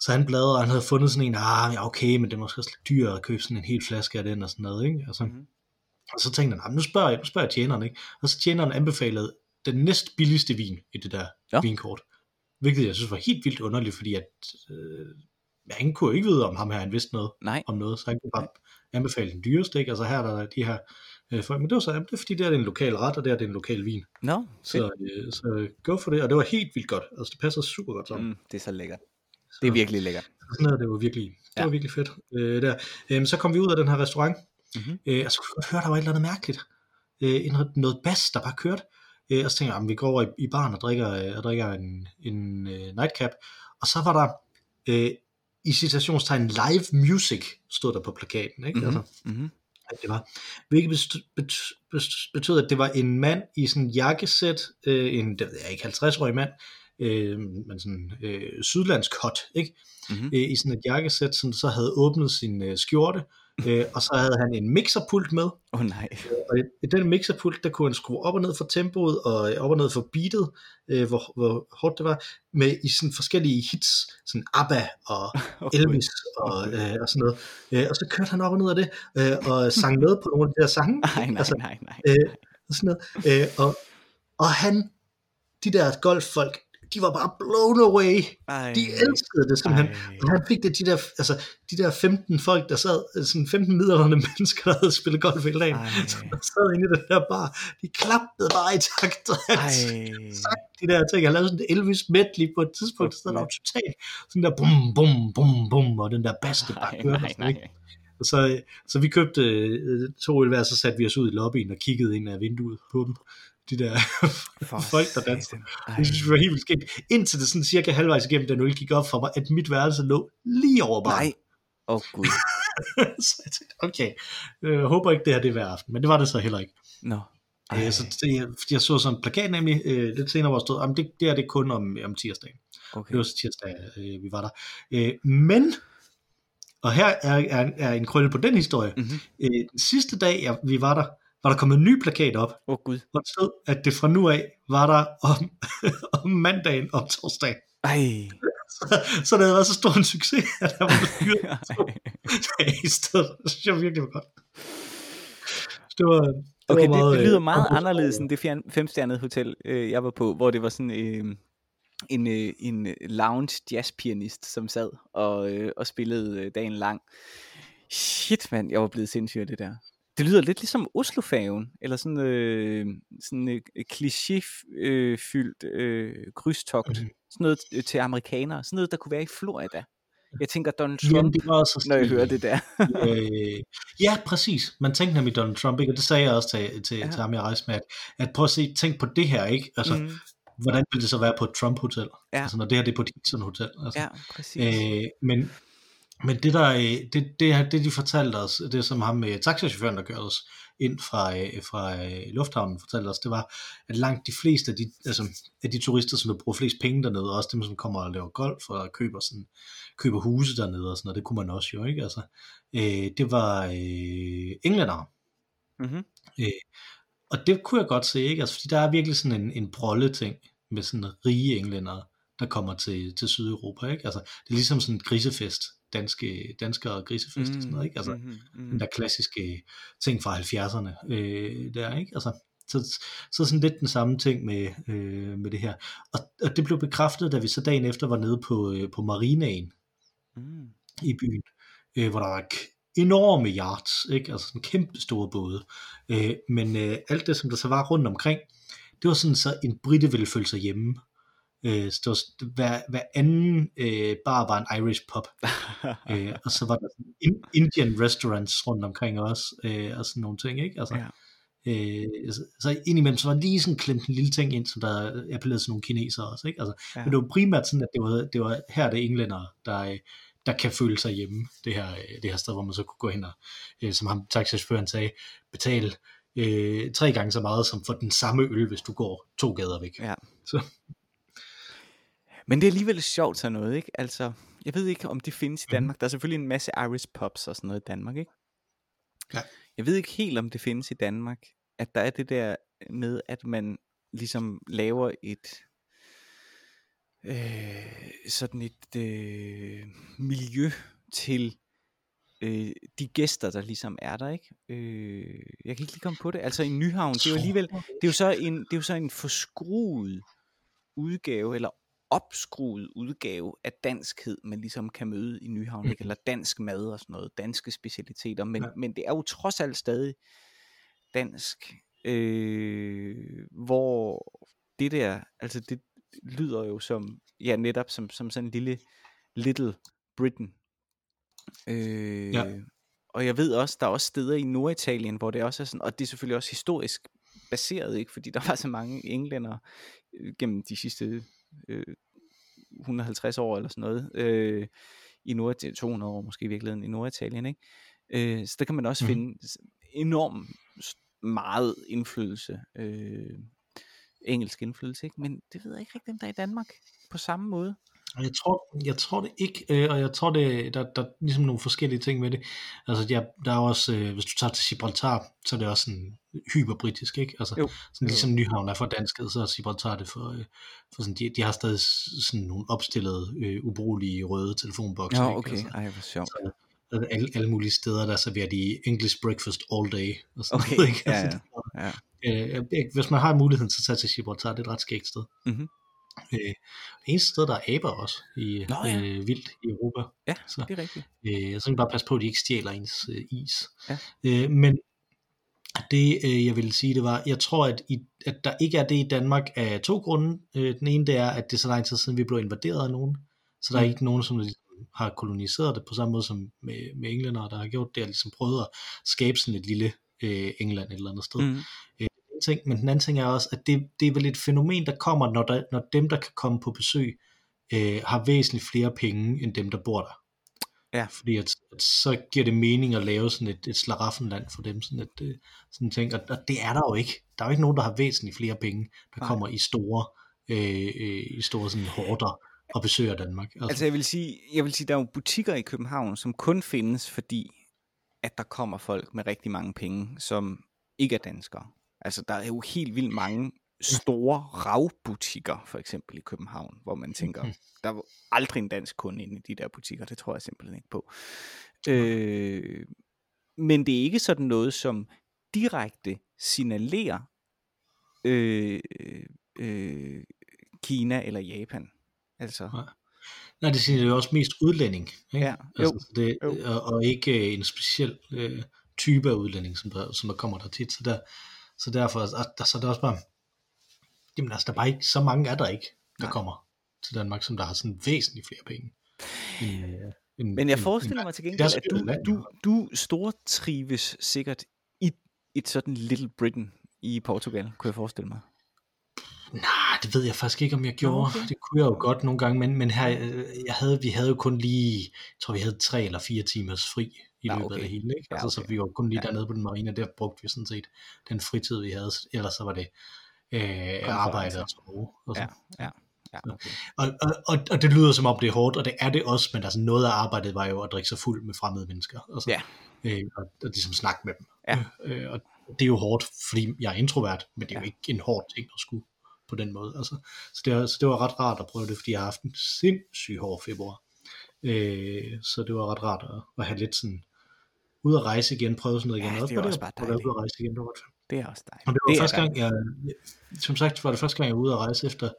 så han bladrede, og han havde fundet sådan en, ah, ja, okay, men det er måske også lidt dyrt at købe sådan en hel flaske af den og sådan noget, ikke? Altså, Mhm. og så tænkte han, "Ah, nu spørger jeg, nu spørger jeg tjeneren, ikke? Og så tjeneren anbefalede den næst billigste vin i det der Ja. ja. vinkort. hvilket jeg synes var helt vildt underligt, fordi at øh, han kunne jo ikke vide, om ham her han vidste noget Nej. om noget, så han kunne bare anbefale den dyreste, ikke? Altså her er der de her øh, folk, men det var så, jamen, det er fordi, det er en lokal ret, og det er det en lokal vin. Nå, Så, øh, så go for det, og det var helt vildt godt. Altså det passer super godt sammen. mm, det er så lækkert. Det er virkelig lækkert. Sådan noget, det var virkelig, det Ja. var virkelig fedt. Øh, der. Øhm, så kom vi ud af den her restaurant, Mhm. øh, og så kunne godt høre, der var et eller andet mærkeligt. Øh, noget, noget bas, der bare kørte. Øh, og så tænkte jeg, vi går over i, i baren og drikker, øh, og drikker en, en uh, nightcap. Og så var der øh, i citationstegn live music, stod der på plakaten. Ikke? Mhm. Altså, Mhm. at det var. Hvilket bet- bet- bet- betød, at det var en mand i sådan en jakkesæt, øh, en, det ved jeg ikke, 50-årig mand, øh, men sådan øh, sydlandsk hot, ikke? Mhm. Øh, i sådan et jakkesæt, som så havde åbnet sin øh, skjorte, øh, og så havde han en mixerpult med, Åh oh, nej. og i, den mixerpult, der kunne han skrue op og ned for tempoet, og øh, op og ned for beatet, øh, hvor, hvor hårdt det var, med i sådan forskellige hits, sådan ABBA og (laughs) Oh, Elvis og, øh, og sådan noget. Øh, og så kørte han op og ned af det, øh, og (laughs) sang med på nogle af de der sange. Nej, nej, altså, nej, nej. øh, og sådan noget. Øh, og, og han, de der golffolk, de var bare blown away. Ej. De elskede det simpelthen. Ej. Og han fik det, de der, altså, de der 15 folk, der sad, øh, sådan 15 middelalderne (laughs) mennesker, der havde spillet golf hele dagen, som sad inde i den der bar, de klappede bare i takt, og (laughs) han Ej. sagt de der ting. Han lavede sådan et Elvis medley på et tidspunkt, så der var totalt sådan der bum, bum, bum, bum, og den der bass, der bare kørte. nej, nej. Og så, så vi købte øh, to øl hver, så satte vi os ud i lobbyen og kiggede ind af vinduet på dem. De der (laughs) For folk, der danser. Ej. Det synes vi var helt vildt skægt. Indtil det sådan cirka halvvejs igennem, den øl gik op for mig, at mit værelse lå lige over baren. Nej. Åh oh, gud. (laughs) så jeg tænkte, okay, øh, jeg håber ikke det her det er hver aften. Men det var det så heller ikke. Nå. Øh, så det, fordi jeg så sådan en plakat nemlig øh, lidt senere, hvor der stod, at det, det er det kun om, om tirsdagen. Okay. Det var så tirsdag, øh, vi var der. Øh, men, og her er, er, er en krølle på den historie. Mhm. Øh, den sidste dag, ja, vi var der, var der kommet en ny plakat op, oh, gud. hvor der stod, at det fra nu af var der om, (laughs) om mandagen og torsdagen. Ej. Så, (laughs) så det havde været så stor en succes, at der var fyret (laughs) i stedet. Det synes jeg virkelig var godt. Det var, det Okay, var meget, det, det lyder øh, meget apropos- anderledes end det fjern- femstjernede hotel, øh, jeg var på, hvor det var sådan øh, en, øh, en øh, lounge jazzpianist, som sad og, øh, og spillede øh, dagen lang. Shit, mand, jeg var blevet sindssyg af det der. Det lyder lidt ligesom Oslofærgen, eller sådan øh, sådan øh, kliché-fyldt øh, krydstogt. Mhm. Sådan noget øh, til amerikanere. Sådan noget, der kunne være i Florida. Jeg tænker Donald Jamen, Trump, det var også når jeg hører det der. øh, ja, præcis. Man tænkte nemlig Donald Trump, ikke? og det sagde jeg også til, til, Ja. til ham, jeg rejste med, at, at prøv at se, tænk på det her, ikke? Altså, mm. Mm, hvordan ville det så være på et Trump-hotel? Ja. Altså, når det her det er på et Hilton-hotel. Altså, ja, præcis. Øh, men, men det der, øh, det, det, det de fortalte os, det som ham med taxachaufføren, der kørte os ind fra, øh, fra øh, lufthavnen, fortalte os, det var, at langt de fleste af de, altså, af de turister, som bruger flest penge dernede, og også dem, som kommer og laver golf og køber, sådan, køber huse dernede og sådan noget, det kunne man også jo, ikke? Altså, øh, det var øh, englændere. Mm-hmm. Og det kunne jeg godt se, ikke? Altså, fordi der er virkelig sådan en, en brolle ting med sådan rige englændere, der kommer til, til Sydeuropa, ikke? Altså, det er ligesom sådan en grisefest, danske, danskere grisefest mm, og sådan noget, ikke? Altså, mm-hmm. mm. den der klassiske ting fra 70'erne øh, der, ikke? Altså, så, så sådan lidt den samme ting med, øh, med det her. Og, og det blev bekræftet, da vi så dagen efter var nede på, øh, på marinaen Mm. i byen, øh, hvor der var enorme yachts, ikke? altså sådan kæmpe store både. Øh, men øh, alt det, som der så var rundt omkring, det var sådan, så en britte ville føle sig hjemme. Øh, så var, hver, hver anden øh, bar var en Irish pub, (laughs) øh, og så var der sådan in, Indian restaurants rundt omkring også, øh, og sådan nogle ting, ikke? Altså, Ja. øh, så, så indimellem, så var lige sådan klemt en lille ting ind, som der appellerede til nogle kinesere også, ikke? Altså, Ja. men det var primært sådan, at det var, det var her det er englændere, der, øh, der kan føle sig hjemme, det her, øh, det her sted, hvor man så kunne gå hen og, øh, som ham taxichaufføren sagde, betale øh, tre gange så meget som for den samme øl, hvis du går to gader væk. Ja. Så. Men det er alligevel sjovt sådan noget, ikke? Altså, jeg ved ikke, om det findes i Mhm. Danmark. Der er selvfølgelig en masse Irish pubs og sådan noget i Danmark, ikke? Ja. Jeg ved ikke helt, om det findes i Danmark, at der er det der med, at man ligesom laver et øh, sådan et øh, miljø til øh, de gæster, der ligesom er der, ikke? Øh, jeg kan ikke lige komme på det. Altså i Nyhavn, det er jo alligevel, det er jo så en, det er jo så en forskruet udgave eller opskruet udgave af danskhed, man ligesom kan møde i Nyhavn? Mhm. eller dansk mad og sådan noget, danske specialiteter, men, Ja. men det er jo trods alt stadig dansk, øh, hvor det der, altså det lyder jo som, ja netop som, som sådan en lille Little Britain. Øh, Ja. Og jeg ved også, der er også steder i Norditalien, hvor det også er sådan, og det er selvfølgelig også historisk baseret, ikke? fordi der var så mange englænder øh, gennem de sidste øh, 150 år eller sådan noget, øh, i Nord 200 år måske i virkeligheden i Norditalien, ikke? Øh, så der kan man også Mhm. finde s- enorm s- meget indflydelse, øh, engelsk indflydelse, ikke? men det ved jeg ikke rigtig, om der er i Danmark på samme måde. Jeg tror, jeg tror det ikke, øh, og jeg tror, det, der, der er ligesom nogle forskellige ting med det. Altså, ja, der er også, øh, hvis du tager til Gibraltar, så er det også sådan hyperbritisk, ikke? Altså, Jo. sådan ligesom Nyhavn er for dansket, så er Gibraltar det for, øh, for sådan, de, de har stadig sådan nogle opstillede, øh, ubrugelige røde telefonbokse, Ja, ikke? okay. Altså, Ej, hvor sjovt. så, så alle, alle mulige steder, der serverer de English breakfast all day, og sådan Okay, noget, ikke? ja, Altså, ja. øh, hvis man har muligheden, så tag til Gibraltar, det er et ret skægt sted. Mhm. Øh, eneste sted, der er aber også i, Nå, ja. øh, vildt i Europa. Ja, Så, det er rigtigt. øh, så kan man bare passe på, at de ikke stjæler ens øh, is. Ja. Øh, men det, øh, jeg ville sige, det var, jeg tror, at, i, at der ikke er det i Danmark af to grunde. Øh, den ene, det er, at det er så lang tid siden, vi blev invaderet af nogen. Så der er Mm. ikke nogen, som ligesom har koloniseret det på samme måde som med, med englænder, der har gjort det, og ligesom prøvet at skabe sådan et lille øh, England et eller andet sted. Mm. En ting, men den anden ting er også, at det, det er vel et fænomen, der kommer, når, der, når dem, der kan komme på besøg, øh, har væsentligt flere penge, end dem, der bor der. Ja. Fordi at, at så giver det mening at lave sådan et, et slaraffenland for dem, sådan et øh, sådan ting, og, og det er der jo ikke. Der er jo ikke nogen, der har væsentligt flere penge, der Nej. kommer i store, øh, øh, i store sådan hårder og besøger Danmark. Altså, Altså jeg vil sige, jeg vil sige, der er jo butikker i København, som kun findes, fordi at der kommer folk med rigtig mange penge, som ikke er danskere. Altså der er jo helt vildt mange store ravbutikker, for eksempel i København, hvor man tænker, Mhm. der er jo aldrig en dansk kunde inde i de der butikker, det tror jeg simpelthen ikke på. Øh, men det er ikke sådan noget, som direkte signalerer øh, øh, Kina eller Japan. Altså, Nej. Nej, det siger jo også mest udlænding. Ikke? Ja, altså, jo, så det, jo. Og, og ikke en speciel øh, type af udlænding, som der, som der kommer der tit. Så, der, så derfor og der, så er også bare, jamen altså, der er bare ikke, så mange er der ikke, der Nej. kommer til Danmark, som der har sådan væsentligt flere penge. End, øh, end, Men jeg forestiller end- mig til gengæld, at du, du, du stortrives sikkert i et sådan Little Britain i Portugal, kunne jeg forestille mig. Nej, det ved jeg faktisk ikke, om jeg gjorde. okay. Det kunne jeg jo godt nogle gange, men, men her, øh, jeg havde, vi havde jo kun lige, jeg tror vi havde tre eller fire timers fri i Ja, løbet okay. af det hele. Ikke? Ja, Altså, Så okay. vi var kun lige Ja. dernede på den marina, der brugte vi sådan set den fritid, vi havde. Ellers så var det øh, arbejde og tog. Og, Ja, sådan. ja, ja, okay. og, og, og, og det lyder som om det er hårdt, og det er det også, men altså noget af arbejdet var jo at drikke sig fuld med fremmede mennesker. Og, Ja. øh, og, og ligesom snakke med dem. Ja. Øh, og det er jo hårdt, fordi jeg er introvert, men det er jo Ja. ikke en hård ting at skulle på den måde. Altså, så, det var, så det var ret rart at prøve det, fordi jeg har haft en sindssygt hård februar. Øh, så det var ret rart at, at have lidt sådan ud at rejse igen, prøve sådan noget igen. Ja, det er på også bare dejligt. ude at rejse igen, det var fedt. Det er også dejligt. Og det var er første gang, jeg, som sagt var det første gang, jeg var ude at rejse efter,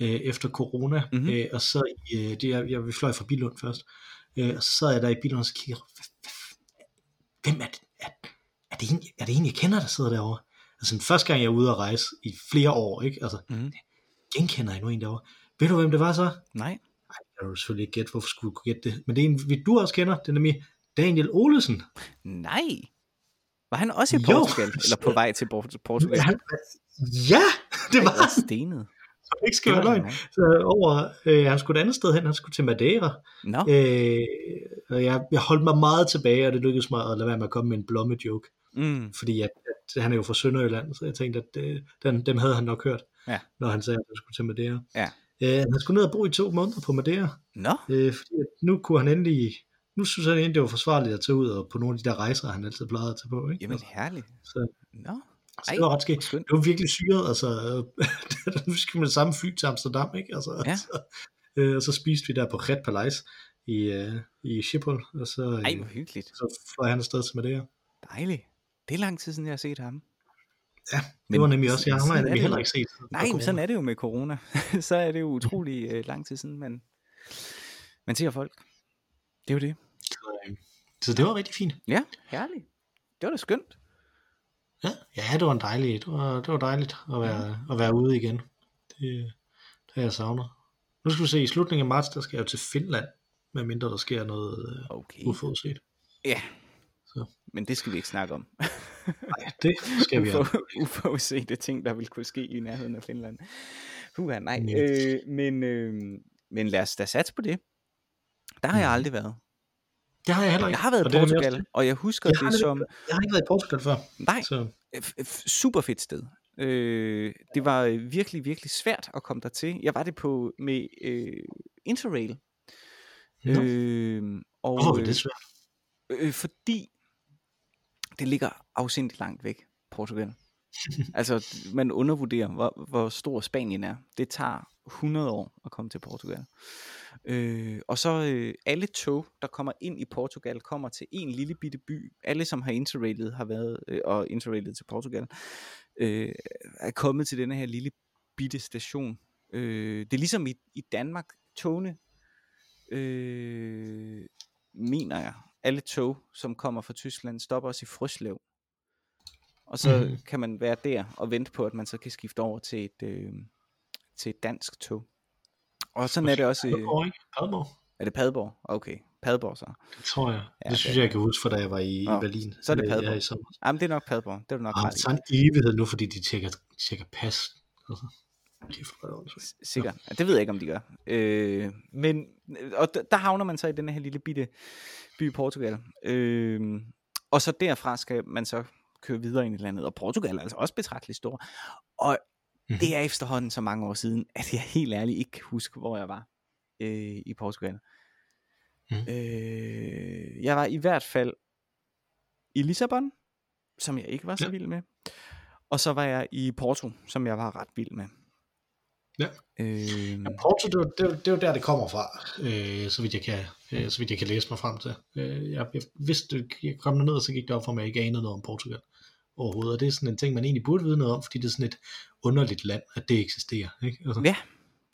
øh, efter corona, Mhm. mm-hmm. øh, og så i, øh, det, jeg, jeg, vi fløj fra Bilund først, øh, og så sad jeg der i bilen og så kiggede, "Hva- hva- hvem er det, er, er, det en, er det en, jeg kender, der sidder derovre? Altså den første gang, jeg er ude at rejse i flere år, ikke? Altså, Mhm. genkender jeg nu en derovre? Ved du, hvem det var så? Nej, Nej, jeg kan jo selvfølgelig ikke gætte, hvorfor skulle du kunne gætte det, men det er en, vi- du også kender, det er nemlig Daniel Olesen. nej. Var han også i Jo. Portugal? Eller på vej til Port- Portugal? Han, ja, det var hvor stenet. så det ikke skal Det være løgn. han, Så over, øh, han skulle et andet sted hen, han skulle til Madeira. Nå, Øh, og jeg, jeg holdt mig meget tilbage, og det lykkedes mig at lade være med at komme med en blomme joke, mm, fordi at, at han er jo fra Sønderjylland, så jeg tænkte, at øh, den, dem havde han nok hørt, Ja. når han sagde, at han skulle til Madeira. Ja. Øh, han skulle ned og bo i to måneder på Madeira, nå, øh, fordi at nu kunne han endelig, nu synes han egentlig, det var forsvarligt at tage ud og på nogle af de der rejser, han altid plejede at tage på. Ikke? jamen herligt. Så, Nå, så det var ret skægt. Det var virkelig syret, altså, (laughs) nu skal det samme fly til Amsterdam, ikke? Altså, Ja. (laughs) så, øh, og så spiste vi der på Red Palais i, øh, i Schiphol, og så, Ej, øh, hvor hyggeligt. så fløj han afsted til Madeira. Dejligt. Det er lang tid siden, jeg har set ham. Ja, det Men var nemlig også, jeg har nemlig heller ikke set. Nej, men sådan er det jo med corona. (laughs) så er det jo utrolig øh, lang tid siden, man, man ser folk. Det er jo det. Så, øh, så det var rigtig fint. Ja, herligt. Det var da skønt. Ja, ja det var en dejlig, det var, det var dejligt at være, at være ude igen. Det, det har jeg savnet. Nu skal vi se, i slutningen af marts, der skal jeg jo til Finland, medmindre der sker noget øh, Okay. uforudset. Ja. Så. Men det skal vi ikke snakke om. Nej, det skal vi. (laughs) Ufo, uforudsete ting, der vil kunne ske i nærheden af Finland. Puha, nej. Mm. Øh, men, øh, men lad os da satse på det. Der har jeg Mhm. aldrig været. Det har jeg heller ikke. Jeg har været i Portugal, og jeg husker Jeg det som... Jeg har ikke været i Portugal før. Nej, Så, super fedt sted. Øh, det var øh, virkelig, virkelig svært at komme der til. Jeg var det på med øh, Interrail. Nå. Øh, og, hvorfor var det svært? Øh, fordi det ligger afsindigt langt væk, Portugal. (laughs) altså, man undervurderer, hvor, hvor stor Spanien er. Det tager 100 år at komme til Portugal. Øh, og så øh, alle tog, der kommer ind i Portugal, kommer til en lille bitte by. Alle, som har interrailet, har været øh, og interrailet til Portugal, øh, er kommet til denne her lille bitte station. Øh, det er ligesom i, i Danmark, togene, øh, mener jeg, alle tog, som kommer fra Tyskland, stopper også i Frøslev. Og så mm-hmm. kan man være der og vente på, at man så kan skifte over til et, øh, til et dansk tog. Og sådan er det også... Padborg, ikke? Padborg? er det Padborg? Okay, Padborg så. Det tror jeg. Ja, det synes det- jeg, jeg kan huske, fra da jeg var i, Nå, i Berlin. så er det Padborg. her i sommer. Jamen, det er nok Padborg. Det er du nok i. så en evighed nu, fordi de tjekker, tjekker pas. Altså. S- Sikkert. Ja. Det ved jeg ikke, om de gør. Øh, men, og d- der havner man så i den her lille bitte by i Portugal. Øh, og så derfra skal man så køre videre ind i landet. Og Portugal er altså også betragteligt stor. Og Mhm. det er efterhånden så mange år siden, at jeg helt ærligt ikke kan huske, hvor jeg var øh, i Portugal. Mhm. Øh, jeg var i hvert fald i Lissabon, som jeg ikke var så Ja. vild med. Og så var jeg i Porto, som jeg var ret vild med. Ja. Øh, Ja, Porto, det, er jo- det, er det er jo der, det kommer fra, øh, så, vidt jeg kan, øh, så vidt jeg kan læse mig frem til. Øh, jeg, jeg vidste, jeg kom ned, og så gik det op for mig, at jeg ikke anede noget om Portugal overhovedet. Og det er sådan en ting, man egentlig burde vide noget om, fordi det er sådan et underligt land, at det eksisterer. Ikke? Altså, Ja,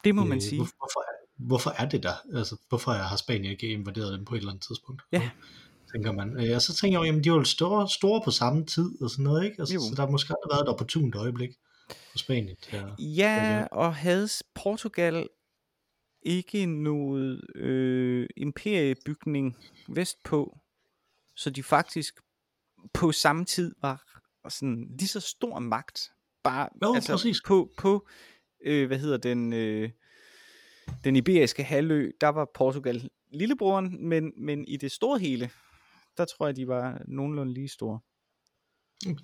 det må man øh, sige. Hvor, hvorfor, er, hvorfor er det der? Altså, hvorfor har Spanien ikke invaderet dem på et eller andet tidspunkt? Ja. Tænker man. Øh, og så tænker jeg, jo, jamen, de var jo store, store på samme tid, og sådan noget, ikke? Altså, Jo. så der har måske aldrig været et opportunt øjeblik på Spanien. Der. Ja, og havde Portugal ikke noget øh, imperiebygning vestpå, så de faktisk på samme tid var sådan lige så stor magt, bare Jo, altså præcis. på, på øh, hvad hedder den, øh, den iberiske halvø, der var Portugal lillebroren, men, men i det store hele, der tror jeg, de var nogenlunde lige store.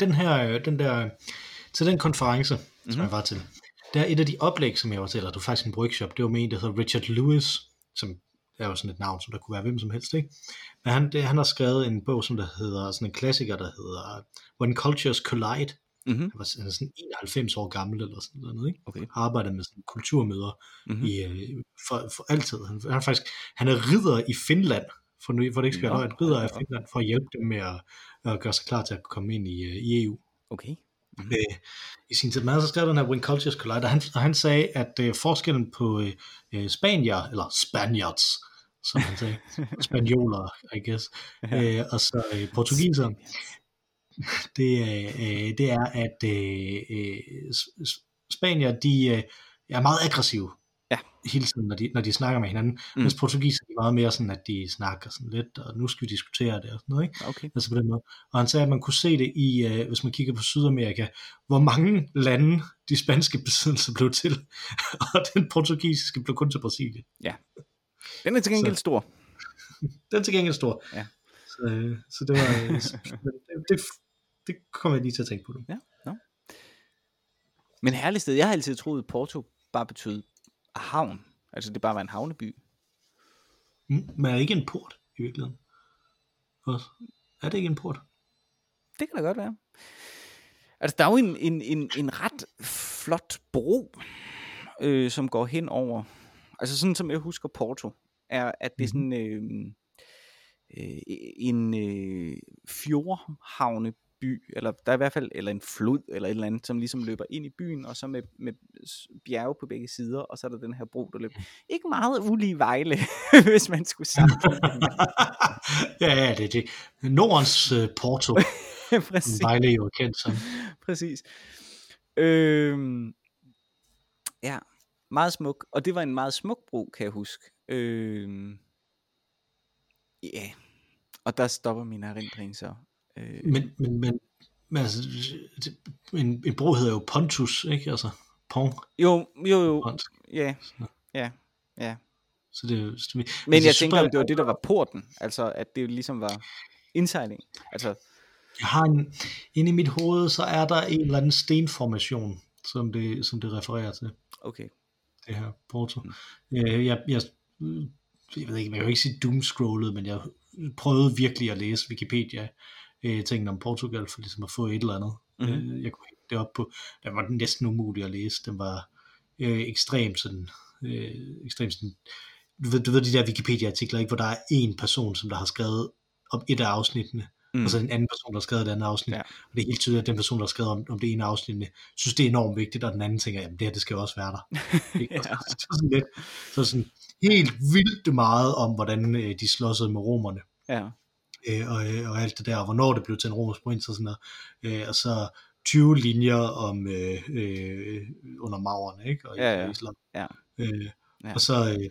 den her, øh, den der, til den konference, mm-hmm. Mhm. som jeg var til, der er et af de oplæg, som jeg var til, eller det var faktisk en workshop, det var med en, der hedder Richard Lewis, som er jo sådan et navn, som der kunne være hvem som helst, ikke? Men han, det, han har skrevet en bog, som der hedder, sådan en klassiker, der hedder When Cultures Collide. Mm-hmm. Han, var, han er sådan 91 år gammel, eller sådan noget, ikke? Okay. Har arbejdet med sådan kulturmøder Mhm. mm-hmm. i, øh, for, for altid. Han, han, er faktisk, han er ridder i Finland, for, nu, for det ikke skal være løgn, ridder i. Finland, for at hjælpe dem med at, at gøre sig klar til at komme ind i, øh, i EU Okay. øh, i sin tid. Men så skrevet den her When Cultures Collide, og han, og han sagde, at øh, forskellen på øh, øh, spanier, eller spaniards, som han sagde, (laughs) spanioler, I guess, øh, og så øh, portugiser, (laughs) det, øh, det er, at øh, øh, spanier, de øh, er meget aggressive Ja. hele tiden, når de, når de snakker med hinanden, Mm. mens portugiser er meget mere sådan, at de snakker sådan lidt, og nu skal vi diskutere det og sådan noget, ikke? Okay. Altså på den måde. Og han sagde, at man kunne se det i, øh, hvis man kigger på Sydamerika, hvor mange lande de spanske besiddelser blev til, (laughs) og den portugisiske blev kun til Brasilien. Den er til gengæld Så- stor. (laughs) Den er til gengæld stor. Ja. Så, øh, så det var, øh, det, det, det kommer jeg lige til at tænke på nu. Men herligt sted. Jeg har altid troet, at Porto bare betød havn. Altså det bare var en havneby. Mm, Men er det ikke en port i virkeligheden? Også? Er det ikke en port? Det kan da godt være. Altså der er jo en, en, en, en ret flot bro, øh, som går hen over. Altså sådan som jeg husker Porto, er at det er sådan øh, øh, en øh, fjordhavne by, eller der er i hvert fald, eller en flod, eller et eller andet, som ligesom løber ind i byen, og så med, med bjerge på begge sider, og så er der den her bro, der løber. Ikke meget ulige Vejle, (laughs) hvis man skulle sammenligne. (laughs) ja, ja, det er det. Nordens uh, Porto, (laughs) Præcis. Vejle jo kendt som. Præcis. Øhm, ja, meget smuk. Og det var en meget smuk bro, kan jeg huske. Øhm, ja, yeah. og der stopper min erindring så. Øh, Men, men, men, men altså, en, en bro hedder jo Pontus, ikke? Altså, pont. jo, jo, jo. Pont. Ja, ja, ja. Så det, så det, Men altså, jeg tænker, om det var det, der var porten. Altså, at det ligesom var indsejling. Altså, Jeg har en, inde i mit hoved, så er der en eller anden stenformation, som det, som det refererer til, okay. det her Porto. Øh, jeg, jeg, jeg ved ikke, man kan jo ikke sige doomscrollet, men jeg prøvede virkelig at læse Wikipedia øh, tingene om Portugal, for ligesom at få et eller andet. Mhm. Mm-hmm. Øh, jeg kunne hænge det op på. Den var næsten umulig at læse. Den var øh, ekstremt sådan, øh, ekstremt sådan, du ved, du ved de der Wikipedia-artikler, ikke, hvor der er en person, som der har skrevet om et af afsnittene, Mm. og så en anden person, der har skrevet et andet afsnit. Ja. Og det er helt tydeligt, at den person, der har skrevet om, om det ene afsnit, synes, det er enormt vigtigt, og den anden tænker, jamen det her, det skal jo også være der. (laughs) Ja. Så, så, sådan lidt, så sådan helt vildt meget om, hvordan øh, de slåsede med romerne, Ja. Øh, og, øh, og alt det der, og hvornår det blev til en romersk provins og sådan noget. Øh, og så 20 linjer om øh, øh, under maurerne, ikke? Og, Ja, ja. islam. Ja. Øh, Ja. Og så, øh,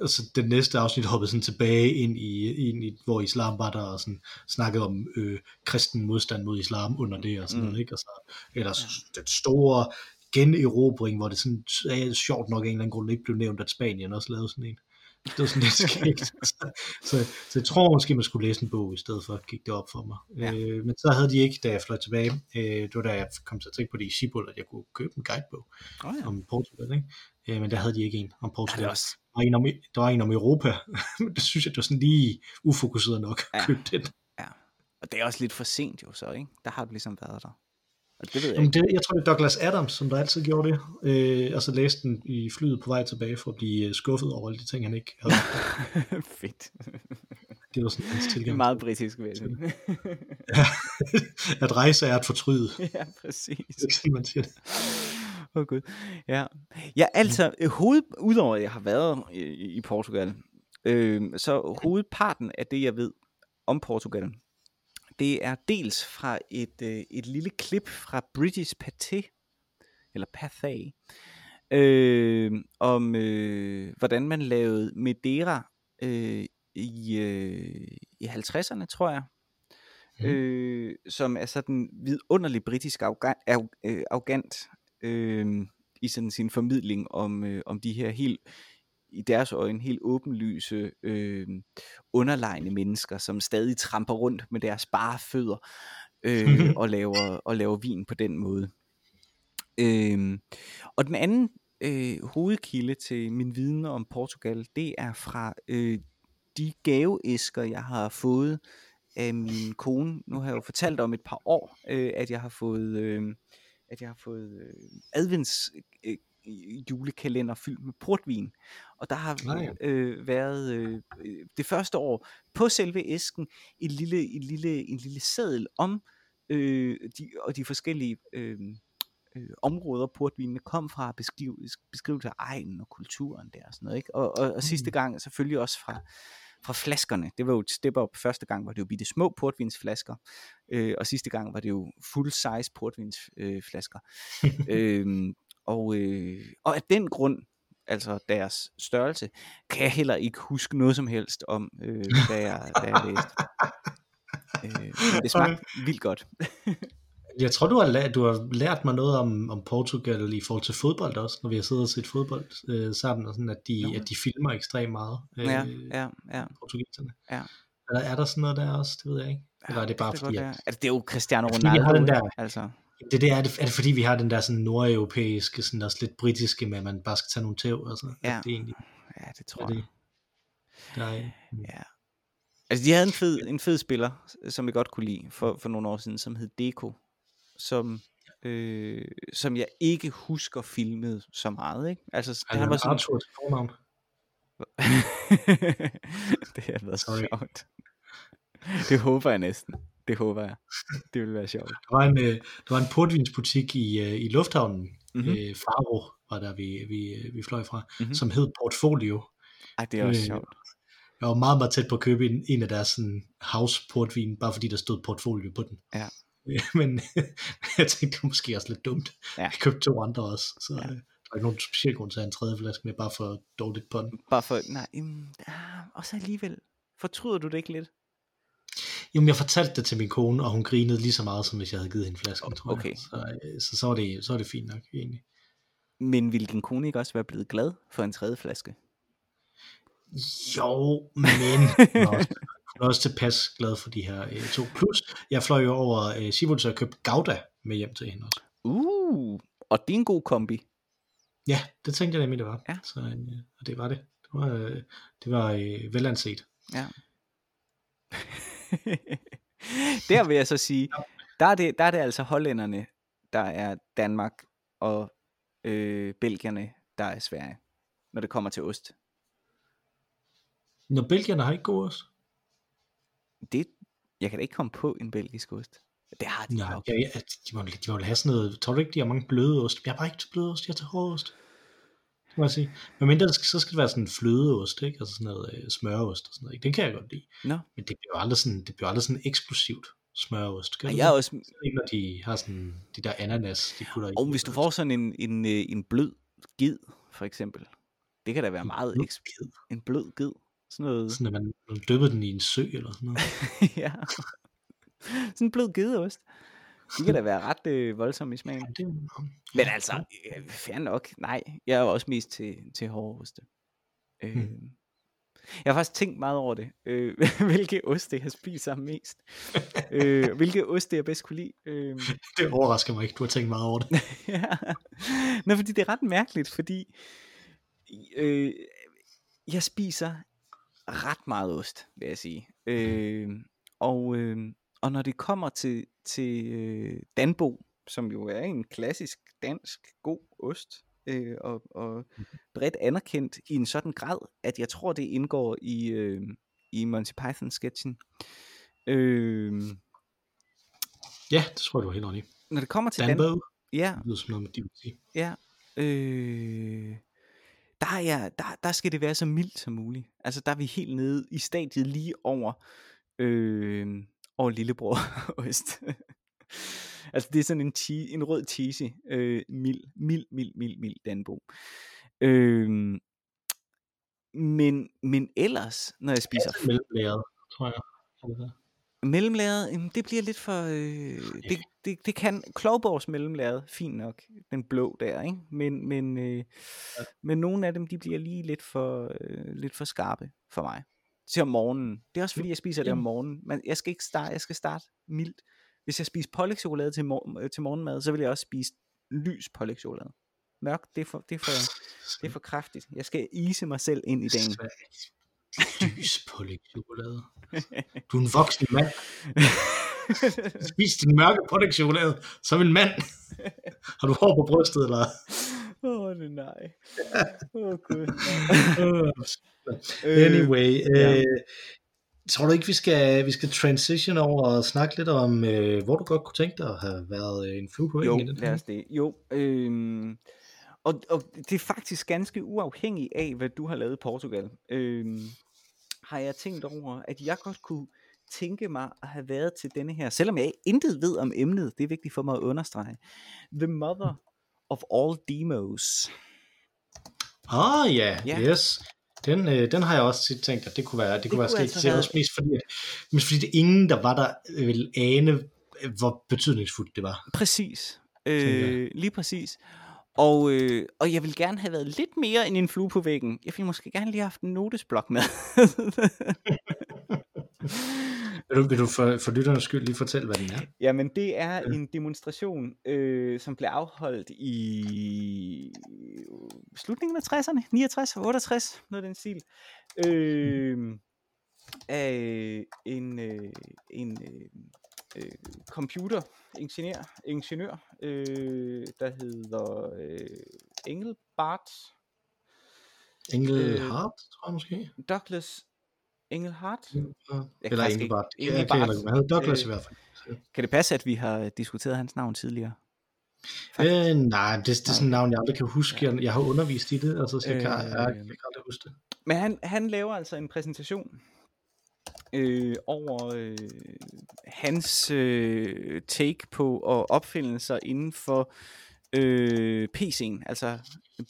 og så den næste afsnit hoppede sådan tilbage ind i, ind i hvor islam var der, og sådan snakkede om øh, kristen modstand mod islam under det, og sådan Mm. noget, ikke? Og så, ellers ja. den store generobring, hvor det sådan, er sjovt nok af en eller anden grund ikke blev nævnt, at Spanien også lavede sådan en. Det var sådan lidt skægt. så, så, så, jeg tror måske, man skulle læse en bog i stedet for, at gik det op for mig. Ja. Ja. Øh, men så havde de ikke, da jeg fløj tilbage, øh, det var da jeg kom til at tænke på det i Sibul, at jeg kunne købe en guidebog Oh, ja. om Portugal, ikke? Øh, men der havde de ikke en om Ja, Portugal. det er også, Der var en om, der var en om Europa, (laughs) men det synes jeg, det var sådan lige ufokuseret nok Ja. at købe den. ja. Og det er også lidt for sent jo så, ikke? Der har du ligesom været der. Og det ved jeg Jamen det, jeg tror, det er Douglas Adams, som der altid gjorde det, øh, og så læste den i flyet på vej tilbage for at blive øh, skuffet over alle de ting, han ikke havde. (laughs) Fedt. Det var sådan hans Det er tilgang. meget britisk ved det. (laughs) at rejse er at fortryde. ja, præcis. Det er sådan, man siger det. Åh oh, gud. Ja. ja, altså, øh, hoved, udover at jeg har været i, i Portugal, øh, så hovedparten af det, jeg ved om Portugal, det er dels fra et, øh, et lille klip fra British Pathé, eller Pathé, øh, om øh, hvordan man lavede Madeira øh, i, øh, i 50'erne, tror jeg. Mhm. Øh, som er sådan vidunderlig britisk arrogant, øh, arrogant øh, i sådan sin formidling om, øh, om de her helt i deres øjne helt åbenlyse øh, underlegne mennesker, som stadig tramper rundt med deres bare fødder øh, (laughs) og, laver, og laver vin på den måde. Øh, og den anden øh, hovedkilde til min viden om Portugal, det er fra øh, de gaveæsker, jeg har fået af min kone. Nu har jeg jo fortalt om et par år, øh, at jeg har fået, øh, at jeg har fået øh, advents øh, julekalender fyldt med portvin. Og der har Nej. øh, været øh, øh, det første år på selve æsken en lille, en lille, en lille seddel om øh, de, og de forskellige øh, øh, områder, portvinene kom fra, beskriv, beskrivelse af egnen og kulturen der og sådan noget. Ikke? Og, og, og sidste gang selvfølgelig også fra, fra flaskerne. Det var jo et step up. Første gang var det jo bitte små portvinsflasker, øh, og sidste gang var det jo full size portvinsflasker. (laughs) Øh, flasker. Og, øh, og af den grund, altså deres størrelse, kan jeg heller ikke huske noget som helst om, øh, da, jeg, da jeg læste. Øh, det smagte vildt godt. (laughs) Jeg tror, du har, lært, du har lært mig noget om, om Portugal i forhold til fodbold også, når vi har siddet og set fodbold øh, sammen, og sådan, at de, Nå. at de filmer ekstremt meget, øh, Ja, ja, ja. portugiserne. Ja. Er, der, er der sådan noget der også? Det ved jeg ikke. Eller er det bare kan fordi, godt at, altså, det er jo Cristiano Fordi vi har Ronaldo, den der- altså. Det, det er, det, er det fordi, vi har den der sådan nordeuropæiske, sådan også lidt britiske, med at man bare skal tage nogle tæv, altså, Ja. at det egentlig Ja, det tror er jeg. det, der er, mm. Ja. Altså, de havde en fed, en fed spiller, som jeg godt kunne lide for, for nogle år siden, som hed Deko, som, øh, som jeg ikke husker filmet så meget, ikke? Altså, det, Han han var sådan, Arthur til fornavn. (laughs) det har været Sorry. sjovt. Det håber jeg næsten. Det håber jeg. Det vil være sjovt. Der var en, øh, der var en portvinsbutik i, øh, i lufthavnen, Mhm. mm-hmm. Faro var der, vi, vi, vi fløj fra, Mhm. mm-hmm. som hed Portfolio. Ej, det er også Øh, sjovt. Jeg var meget, meget tæt på at købe en, en af deres sådan, house portvin, bare fordi der stod Portfolio på den. Ja. (laughs) Men (laughs) jeg tænkte, det var måske også lidt dumt. Ja. Jeg købte to andre også, så Ja. der var ikke nogen speciel grund til at have en tredje flaske med, bare for dårligt på den. Bare for, nej, um, ah, og så alligevel, fortryder du det ikke lidt? Jamen, jeg fortalte det til min kone, og hun grinede lige så meget, som hvis jeg havde givet hende flasken, tror Okay. jeg. Så, øh, så, så, var det, så var det fint nok, egentlig. Men ville din kone ikke også være blevet glad for en tredje flaske? Jo, men (laughs) hun er også, hun er også tilpas glad for de her øh, to. Plus, jeg fløj jo over øh, Sivul, så jeg købte Gouda med hjem til hende også. Uh, og det er en god kombi. Ja, det tænkte jeg nemlig, det var. Ja. Så, øh, og det var det. Det var, øh, det var øh, velanset. Ja. (laughs) der vil jeg så sige, der er det, der er det altså hollænderne, der er Danmark, og øh, belgierne, der er Sverige, når det kommer til ost. Når belgierne har ikke god ost. Det, jeg kan da ikke komme på en belgisk ost. Det har de Nej, nok. ja, ja, de, må, de må have sådan noget, tror du ikke, de har mange bløde ost? Jeg har bare ikke til bløde ost, jeg har til hård ost. Det må jeg sige. Men mindre, så skal det være sådan en flødeost, ikke? Altså sådan noget øh, smøreost og sådan noget. ikke? Den kan jeg godt lide. Nå. Men det bliver aldrig sådan, det bliver aldrig sådan eksplosivt smøreost. Gør Og det jeg er det? også, Ikke når de har sådan, de der ananas, de putter i. og hvis du får sådan en, en, øh, en blød gid, for eksempel, det kan da være meget blød en blød gid. Sådan noget, Sådan at man, man dyppede den i en sø eller sådan noget. (laughs) ja. Sådan en blød gedeost. De kan da være ret øh, voldsomme i smagen. Ja, det, Men altså, øh, fair nok. Nej, jeg er jo også mest til, til hårde oste. Øh, Hmm. Jeg har faktisk tænkt meget over det. Øh, (laughs) hvilke oste jeg spiser mest. øh, hvilke oste jeg bedst kunne lide. Øh, (laughs) det overrasker mig ikke, du har tænkt meget over det. (laughs) ja. Nå, fordi det er ret mærkeligt, fordi øh, jeg spiser ret meget ost, vil jeg sige. Øh, og, øh, og når det kommer til, til øh, Danbo, som jo er en klassisk dansk god ost, øh, og, og bredt anerkendt i en sådan grad, at jeg tror, det indgår i, øh, i Monty Python-sketchen. Øh, Ja, det tror jeg, du har helt i. når det kommer til Danbo, Danbo, ja, det lyder som noget med sige. Ja, øh, der, er jeg, der, der skal det være så mildt som muligt. Altså der er vi helt nede i stadiet lige over, øh, over lillebror (laughs) ost. altså det er sådan en, che- en rød cheesy, øh, mild, mild, mild, mild, mild Danbo. Øh, men, men ellers, når jeg spiser Altså mellemlæret, tror jeg. Mellemlæret, det bliver lidt for... Øh, det, det, det kan... Klovborgs mellemlæret, fint nok. Den blå der, ikke? Men, men, øh, ja. men nogle af dem, de bliver lige lidt for, øh, lidt for skarpe for mig. Til om morgenen. Det er også fordi, jeg spiser det om morgenen. Men jeg skal ikke starte, jeg skal starte mildt. Hvis jeg spiser pålægtschokolade til, mor- øh, til morgenmad, så vil jeg også spise lys pålægtschokolade. Mørk, det er for, det er for, det er for kraftigt. Jeg skal ise mig selv ind i dagen. Lys på chokolade. (laughs) Du er en voksen mand. Spis din mørke pålægtschokolade som en mand. (laughs) Har du hår på brystet, eller? (laughs) Åh, oh, nej. Åh, oh, gud. (laughs) anyway, ja. øh, tror du ikke, vi skal, vi skal transition over og snakke lidt om, øh, hvor du godt kunne tænke dig at have været øh, en flue på Jo, i den lad os det. Jo, øhm, og, og det er faktisk ganske uafhængigt af, hvad du har lavet i Portugal. Øhm, har jeg tænkt over, at jeg godt kunne tænke mig at have været til denne her, selvom jeg intet ved om emnet, det er vigtigt for mig at understrege, The Mother of All Demos. Ah ja, Ja. yes. Den, øh, den har jeg også tit tænkt, at det kunne være, det, det kunne være sket. altså være- mest fordi, at, mest fordi det ingen, der var der, øh, ville ane, øh, hvor betydningsfuldt det var. Præcis. Øh, lige præcis. Og, øh, og jeg vil gerne have været lidt mere end en flue på væggen. Jeg ville måske gerne lige have haft en notesblok med. (laughs) (laughs) Vil du, vil du for, for lytternes skyld lige fortælle, hvad den er? Jamen, det er en demonstration, øh, som blev afholdt i slutningen af 60'erne, 69, 68, noget den stil, øh, af en, øh, en øh, øh, computeringeniør, ingeniør, øh, der hedder øh, Engelbart Engel Øh, tror jeg måske. Douglas Engelhardt? Jeg kan Eller Engelbart. ikke- kan jeg Engelbart. ikke. Han hedder Douglas Øh, i hvert fald. Kan det passe, at vi har diskuteret hans navn tidligere? Øh, nej, det, det er sådan et navn, jeg aldrig kan huske. Jeg, jeg har undervist i det, altså, så jeg, kan, jeg, jeg, Øh. jeg kan aldrig huske det. Men han, han laver altså en præsentation øh, over øh, hans øh, take på og opfindelser inden for øh, PC'en, altså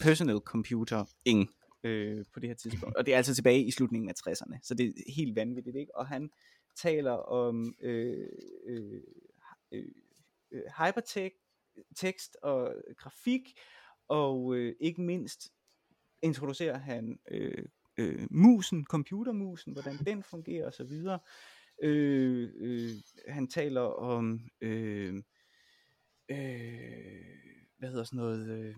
personal computing øh, på det her tidspunkt. (laughs) Og det er altså tilbage i slutningen af 60'erne, så det er helt vanvittigt, ikke? Og han taler om øh, øh, øh, øh, hypertekst og grafik, og øh, ikke mindst introducerer han øh, øh, musen, computermusen, hvordan den fungerer og så videre. Øh, øh, han taler om øh, øh, hvad hedder sådan noget øh,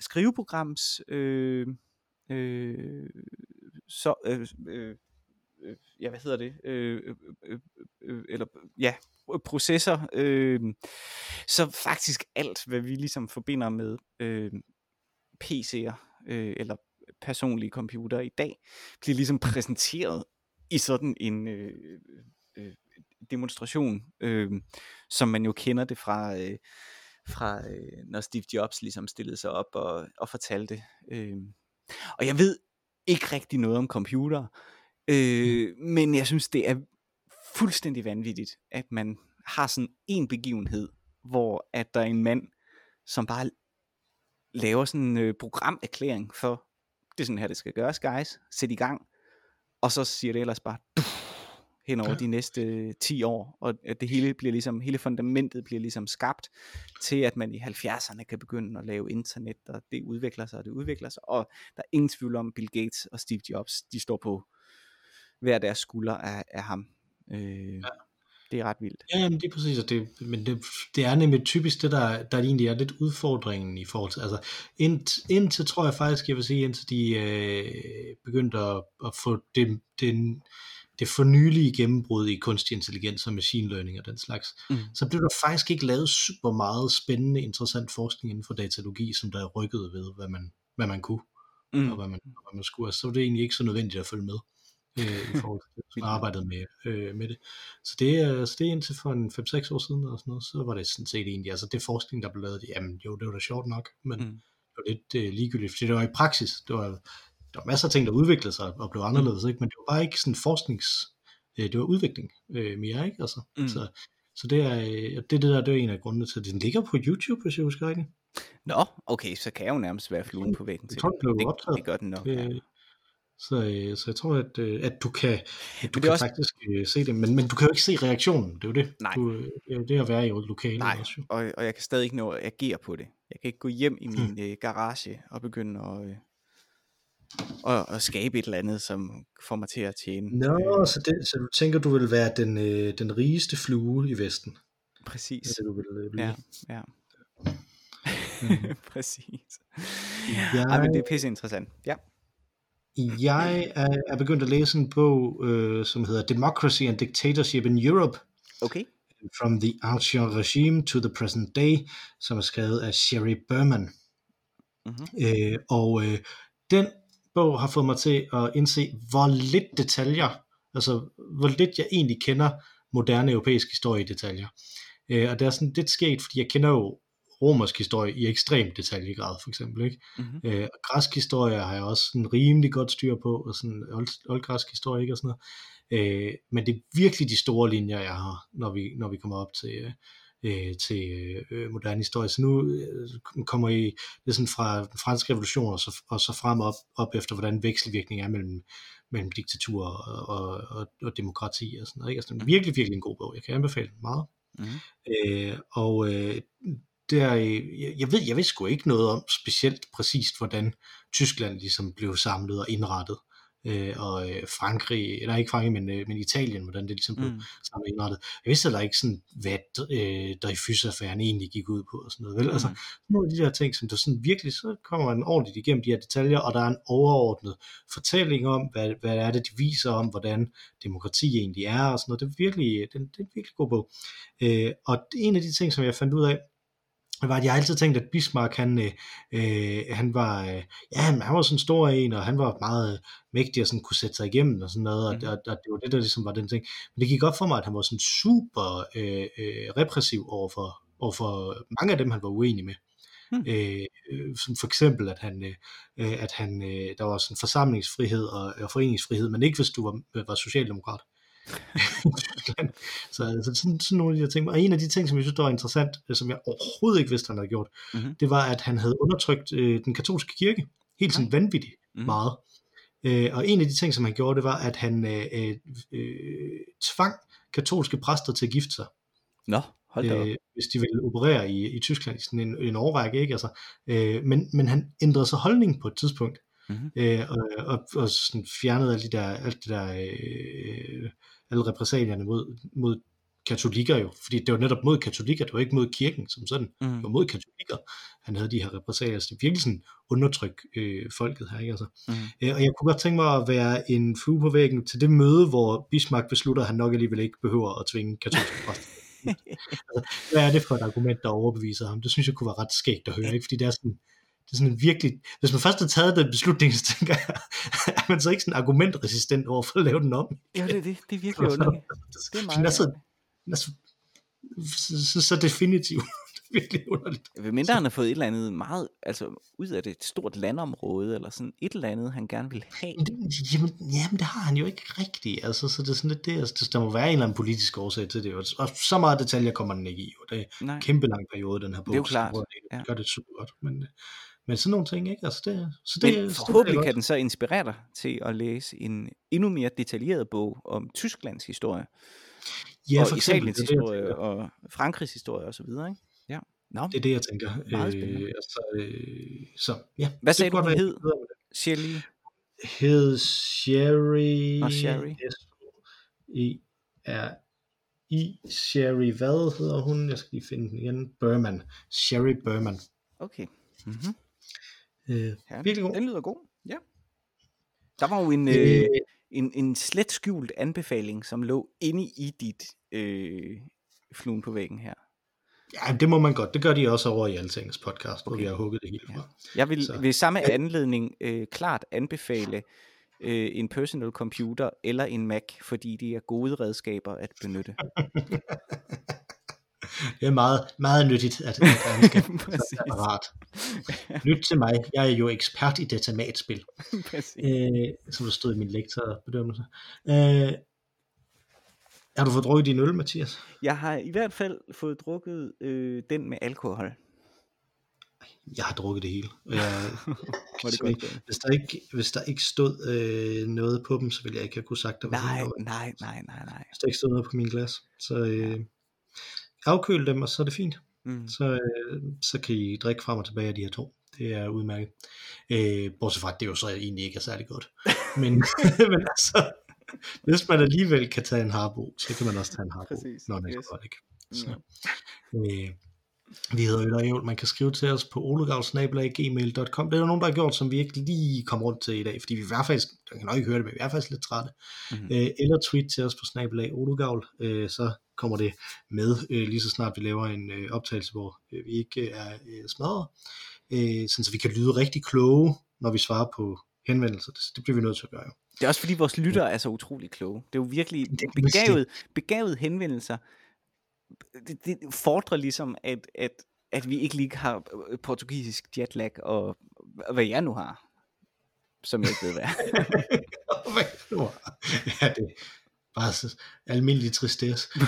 skriveprograms øh, øh, så øh, øh, øh, ja hvad hedder det øh, øh, øh, øh, eller ja processer øh, så faktisk alt hvad vi ligesom forbinder med øh, PC'er øh, eller personlige computer i dag bliver ligesom præsenteret i sådan en øh, øh, demonstration, øh, som man jo kender det fra, øh, fra øh, når Steve Jobs ligesom stillede sig op og, og fortalte. Øh. Og jeg ved ikke rigtig noget om computer, øh, men jeg synes det er fuldstændig vanvittigt, at man har sådan en begivenhed, hvor at der er en mand, som bare laver sådan en øh, programerklæring for, det er sådan her, det skal gøres, guys. Sæt i gang. Og så siger det ellers bare, hen over Ja. de næste øh, 10 år, og at det hele bliver ligesom, hele fundamentet bliver ligesom skabt til, at man i 70'erne kan begynde at lave internet, og det udvikler sig, og det udvikler sig, og der er ingen tvivl om, Bill Gates og Steve Jobs, de står på hver deres skulder af, af ham. Øh, ja. Det er ret vildt. Ja, jamen, det er præcis, og det, men det, det er nemlig typisk det, der, der egentlig er lidt udfordringen i forhold til, altså ind, indtil tror jeg faktisk, jeg vil sige, indtil de øh, begyndte at, at få det, den, det fornyelige gennembrud i kunstig intelligens og machine learning og den slags, Mm. så blev der faktisk ikke lavet super meget spændende, interessant forskning inden for datalogi, som der rykkede ved, hvad man, hvad man kunne, Mm. og hvad man, hvad man skulle, altså, så var det egentlig ikke så nødvendigt at følge med øh, i (laughs) forhold til det, som arbejdede med, øh, med det. Så det, er, så det er indtil for en 5-6 år siden, eller sådan noget, så var det sådan set egentlig, altså det forskning, der blev lavet, jamen jo, det var da sjovt nok, men mm. det var lidt øh, ligegyldigt, fordi det var i praksis, det var, der var masser af ting, der udviklede sig og blev anderledes, ikke? men det var bare ikke sådan forsknings, øh, det var udvikling øh, mere, ikke? Altså, Mm. så, så det er, øh, det, det der, det er en af grundene til, at den ligger på YouTube, hvis jeg husker rigtigt. Nå, okay, så kan jeg jo nærmest være fluen på væggen Jeg til tror, det. optaget. Det gør den nok, ja. Øh, så, øh, så jeg tror, at, at du kan, at du det kan også- faktisk se det, men, men du kan jo ikke se reaktionen, det er jo det. Nej. Du, det er jo det at være i et lokale Nej, også. Jo. og, og jeg kan stadig ikke nå at agere på det. Jeg kan ikke gå hjem i min øh, garage og begynde at, og, og skabe et eller andet, som får mig til at tjene. Nå, så, det, så du tænker, du vil være den, øh, den rigeste flue i Vesten. Præcis. Det du vil øh, blive. Ja, ja. Mhm. (laughs) Præcis. Jeg- Ej, men det er pisse interessant. Ja. Jeg er, er begyndt at læse en bog, øh, som hedder Democracy and Dictatorship in Europe, Okay. From the Ancien Regime to the Present Day, som er skrevet af Sherry Berman. Mhm. Øh, og øh, den bog har fået mig til at indse, hvor lidt detaljer, altså hvor lidt jeg egentlig kender moderne europæisk historie i detaljer. Øh, og det er sådan lidt sket, fordi jeg kender jo romersk historie i ekstrem detaljegrad, for eksempel. Ikke? Mm-hmm. Øh, og græsk historie har jeg også sådan rimelig godt styr på, og sådan old, oldgræsk historie, ikke? og sådan noget. Øh, men det er virkelig de store linjer, jeg har, når vi, når vi kommer op til, øh, til øh, moderne historie. Så nu øh, kommer I det er sådan fra den franske revolution, og så, og så frem op, op efter, hvordan vekselvirkningen er mellem, mellem diktatur og, og, og, og demokrati og sådan noget. Ikke? Altså, det er virkelig, virkelig en god bog. Jeg kan anbefale den meget. Mm-hmm. Øh, og øh, der, øh, jeg, jeg ved, jeg ved sgu ikke noget om specielt præcist, hvordan Tyskland ligesom blev samlet og indrettet. Øh, og øh, Frankrig, eller ikke Frankrig, men, øh, men Italien, hvordan det ligesom blev Mm. samlet og indrettet. Jeg vidste heller ikke sådan, hvad øh, Dreyfus-affæren egentlig gik ud på og sådan noget. Vel? Altså, Mm. nogle af de der ting, som du sådan virkelig, så kommer man ordentligt igennem de her detaljer, og der er en overordnet fortælling om, hvad, hvad er det, de viser om, hvordan demokrati egentlig er, og sådan noget. Det er virkelig, det, er- det er en virkelig god bog. Øh, og en af de ting, som jeg fandt ud af, var, jeg har altid tænkt, at Bismarck, han, øh, øh, han var, øh, ja, han var sådan en stor en, og han var meget mægtig og sådan kunne sætte sig igennem og sådan noget, mm. og, og, og det var det, der ligesom var den ting. Men det gik godt for mig, at han var sådan super øh, øh, repressiv overfor, overfor mange af dem, han var uenig med. Hmm. Øh, som for eksempel, at han, øh, at han øh, der var sådan forsamlingsfrihed og, og foreningsfrihed, men ikke hvis du var, var socialdemokrat. (laughs) så altså, sådan, sådan nogle af de her ting. Og en af de ting, som jeg synes, der var interessant, øh, som jeg overhovedet ikke vidste, han havde gjort, mm-hmm. det var, at han havde undertrykt øh, den katolske kirke. Helt sådan vanvittigt mm-hmm. meget. Øh, og en af de ting, som han gjorde, det var, at han øh, øh, øh tvang katolske præster til at gifte sig. Nå, hold da øh, Hvis de ville operere i, i Tyskland i sådan en, en årrække, ikke? Altså, øh, men, men han ændrede sig holdning på et tidspunkt. Mm-hmm. Øh, og, og, og sådan fjernede alt, de der, alt det der øh, alle repressalierne mod, mod katolikker jo, fordi det var netop mod katolikker, det var ikke mod kirken som sådan, mm. det var mod katolikker, han havde de her repressalier, så det virkelig sådan undertryk øh, folket her, ikke altså. Mm. Øh, og jeg kunne godt tænke mig at være en flue på væggen til det møde, hvor Bismarck beslutter, at han nok alligevel ikke behøver at tvinge katolske (laughs) præster. altså, hvad er det for et argument, der overbeviser ham? Det synes jeg kunne være ret skægt at høre, ikke? fordi det er sådan, det er sådan virkelig, hvis man først har taget den beslutning, (laughs) så tænker jeg, er man så ikke sådan argumentresistent over for at lave den om? Ja, det er det. Det er virkelig (laughs) underligt. Det er meget så, så, så, så definitivt. (laughs) virkelig underligt. Ved mindre han har fået et eller andet meget, altså ud af det et stort landområde, eller sådan et eller andet, han gerne vil have. Jamen, jamen det har han jo ikke rigtigt, altså, så det er sådan lidt det, altså, der må være en eller anden politisk årsag til det, og så meget detaljer kommer den ikke i, og det er en kæmpe lang periode, den her bog, det er jo klart. det ja. gør det super godt, men, men sådan nogle ting, ikke? Altså det, så det, Men forhåbentlig det kan den så inspirere dig til at læse en endnu mere detaljeret bog om Tysklands historie. Ja, for og eksempel, Italiens det historie, det, og Frankrigs historie osv., ikke? Ja. No. Det er det, jeg tænker. Meget spændende. Øh, altså, øh, så, ja. Hvad sagde du, den hed? Shelly? Hed Sherry... Og Sherry. I er i Sherry, hvad hedder hun? Jeg skal lige finde den igen. Berman. Sherry Berman. Okay. Mm-hmm. Øh, ja, virkelig god. Den lyder god, ja. Der var jo en, øh, en, en slet skjult anbefaling, som lå inde i dit øh, fluen på væggen her. Ja, det må man godt. Det gør de også over i Altingens podcast, okay. hvor vi har hugget det hele fra. Ja. Jeg vil Så. ved samme anledning øh, klart anbefale øh, en personal computer eller en Mac, fordi de er gode redskaber at benytte. (laughs) det er meget, meget nyttigt, at, at han skal (laughs) apparat. Lyt til mig, jeg er jo ekspert i datamatspil, (laughs) øh, som der stod i min lektorbedømmelse. Øh, har du fået drukket din øl, Mathias? Jeg har i hvert fald fået drukket øh, den med alkohol. Jeg har drukket det hele. Jeg, (laughs) Var det godt, hvis, der ikke, hvis der ikke stod øh, noget på dem, så ville jeg ikke have kunne sagt det. Nej, nej, nej, nej, nej. Hvis der ikke stod noget på min glas. Så øh, afkøle dem, og så er det fint. Mm. Så, øh, så kan I drikke frem og tilbage af de her to. Det er udmærket. Øh, bortset fra, at det jo så egentlig ikke er særlig godt. Men, (laughs) (laughs) men altså, hvis man alligevel kan tage en harbo, så kan man også tage en harbo, Præcis. når er yes. godt, ikke? Så, øh, vi hedder Øl og Ævl. Man kan skrive til os på olugavl.gmail.com. Det er der nogen, der har gjort, som vi ikke lige kom rundt til i dag, fordi vi er faktisk, der kan nok ikke høre det, men vi er faktisk lidt trætte. Mm-hmm. Øh, eller tweet til os på snabelag olugavl, øh, så kommer det med øh, lige så snart vi laver en øh, optagelse, hvor øh, vi ikke øh, er øh, smadret, øh, sådan så vi kan lyde rigtig kloge, når vi svarer på henvendelser. Det, det bliver vi nødt til at gøre jo. Det er også fordi vores lyttere er så utrolig kloge. Det er jo virkelig begavet, begavet henvendelser. Det, det fordrer ligesom, at, at, at vi ikke lige har øh, portugisisk jetlag, og hvad jeg nu har, som jeg ikke ved hvad. (laughs) Ja, det, bare almindelig tristesse. (laughs) (laughs)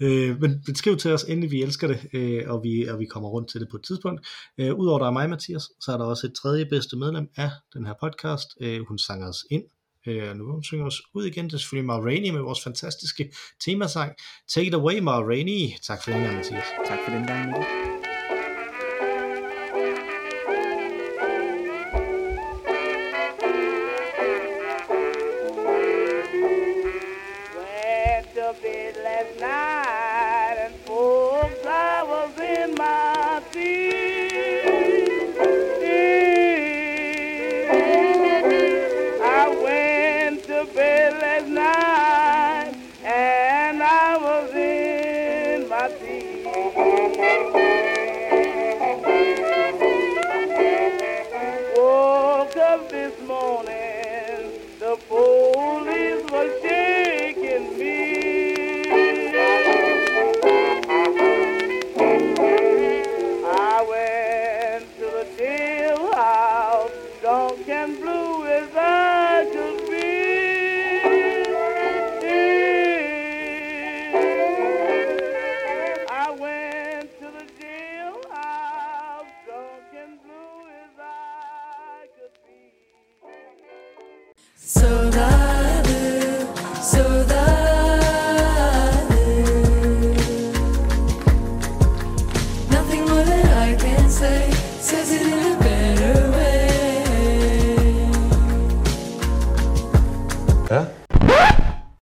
øh, men, men skriv til os endelig, vi elsker det, øh, og, vi, og vi kommer rundt til det på et tidspunkt. Øh, Udover der er mig, Mathias, så er der også et tredje bedste medlem af den her podcast. Øh, hun sanger os ind. Øh, nu hun synger os ud igen. Det er selvfølgelig Mar Rainey med vores fantastiske temasang. Take it away, Mar Rainey. Tak for den gang, Mathias. Tak for den gang, Mathias.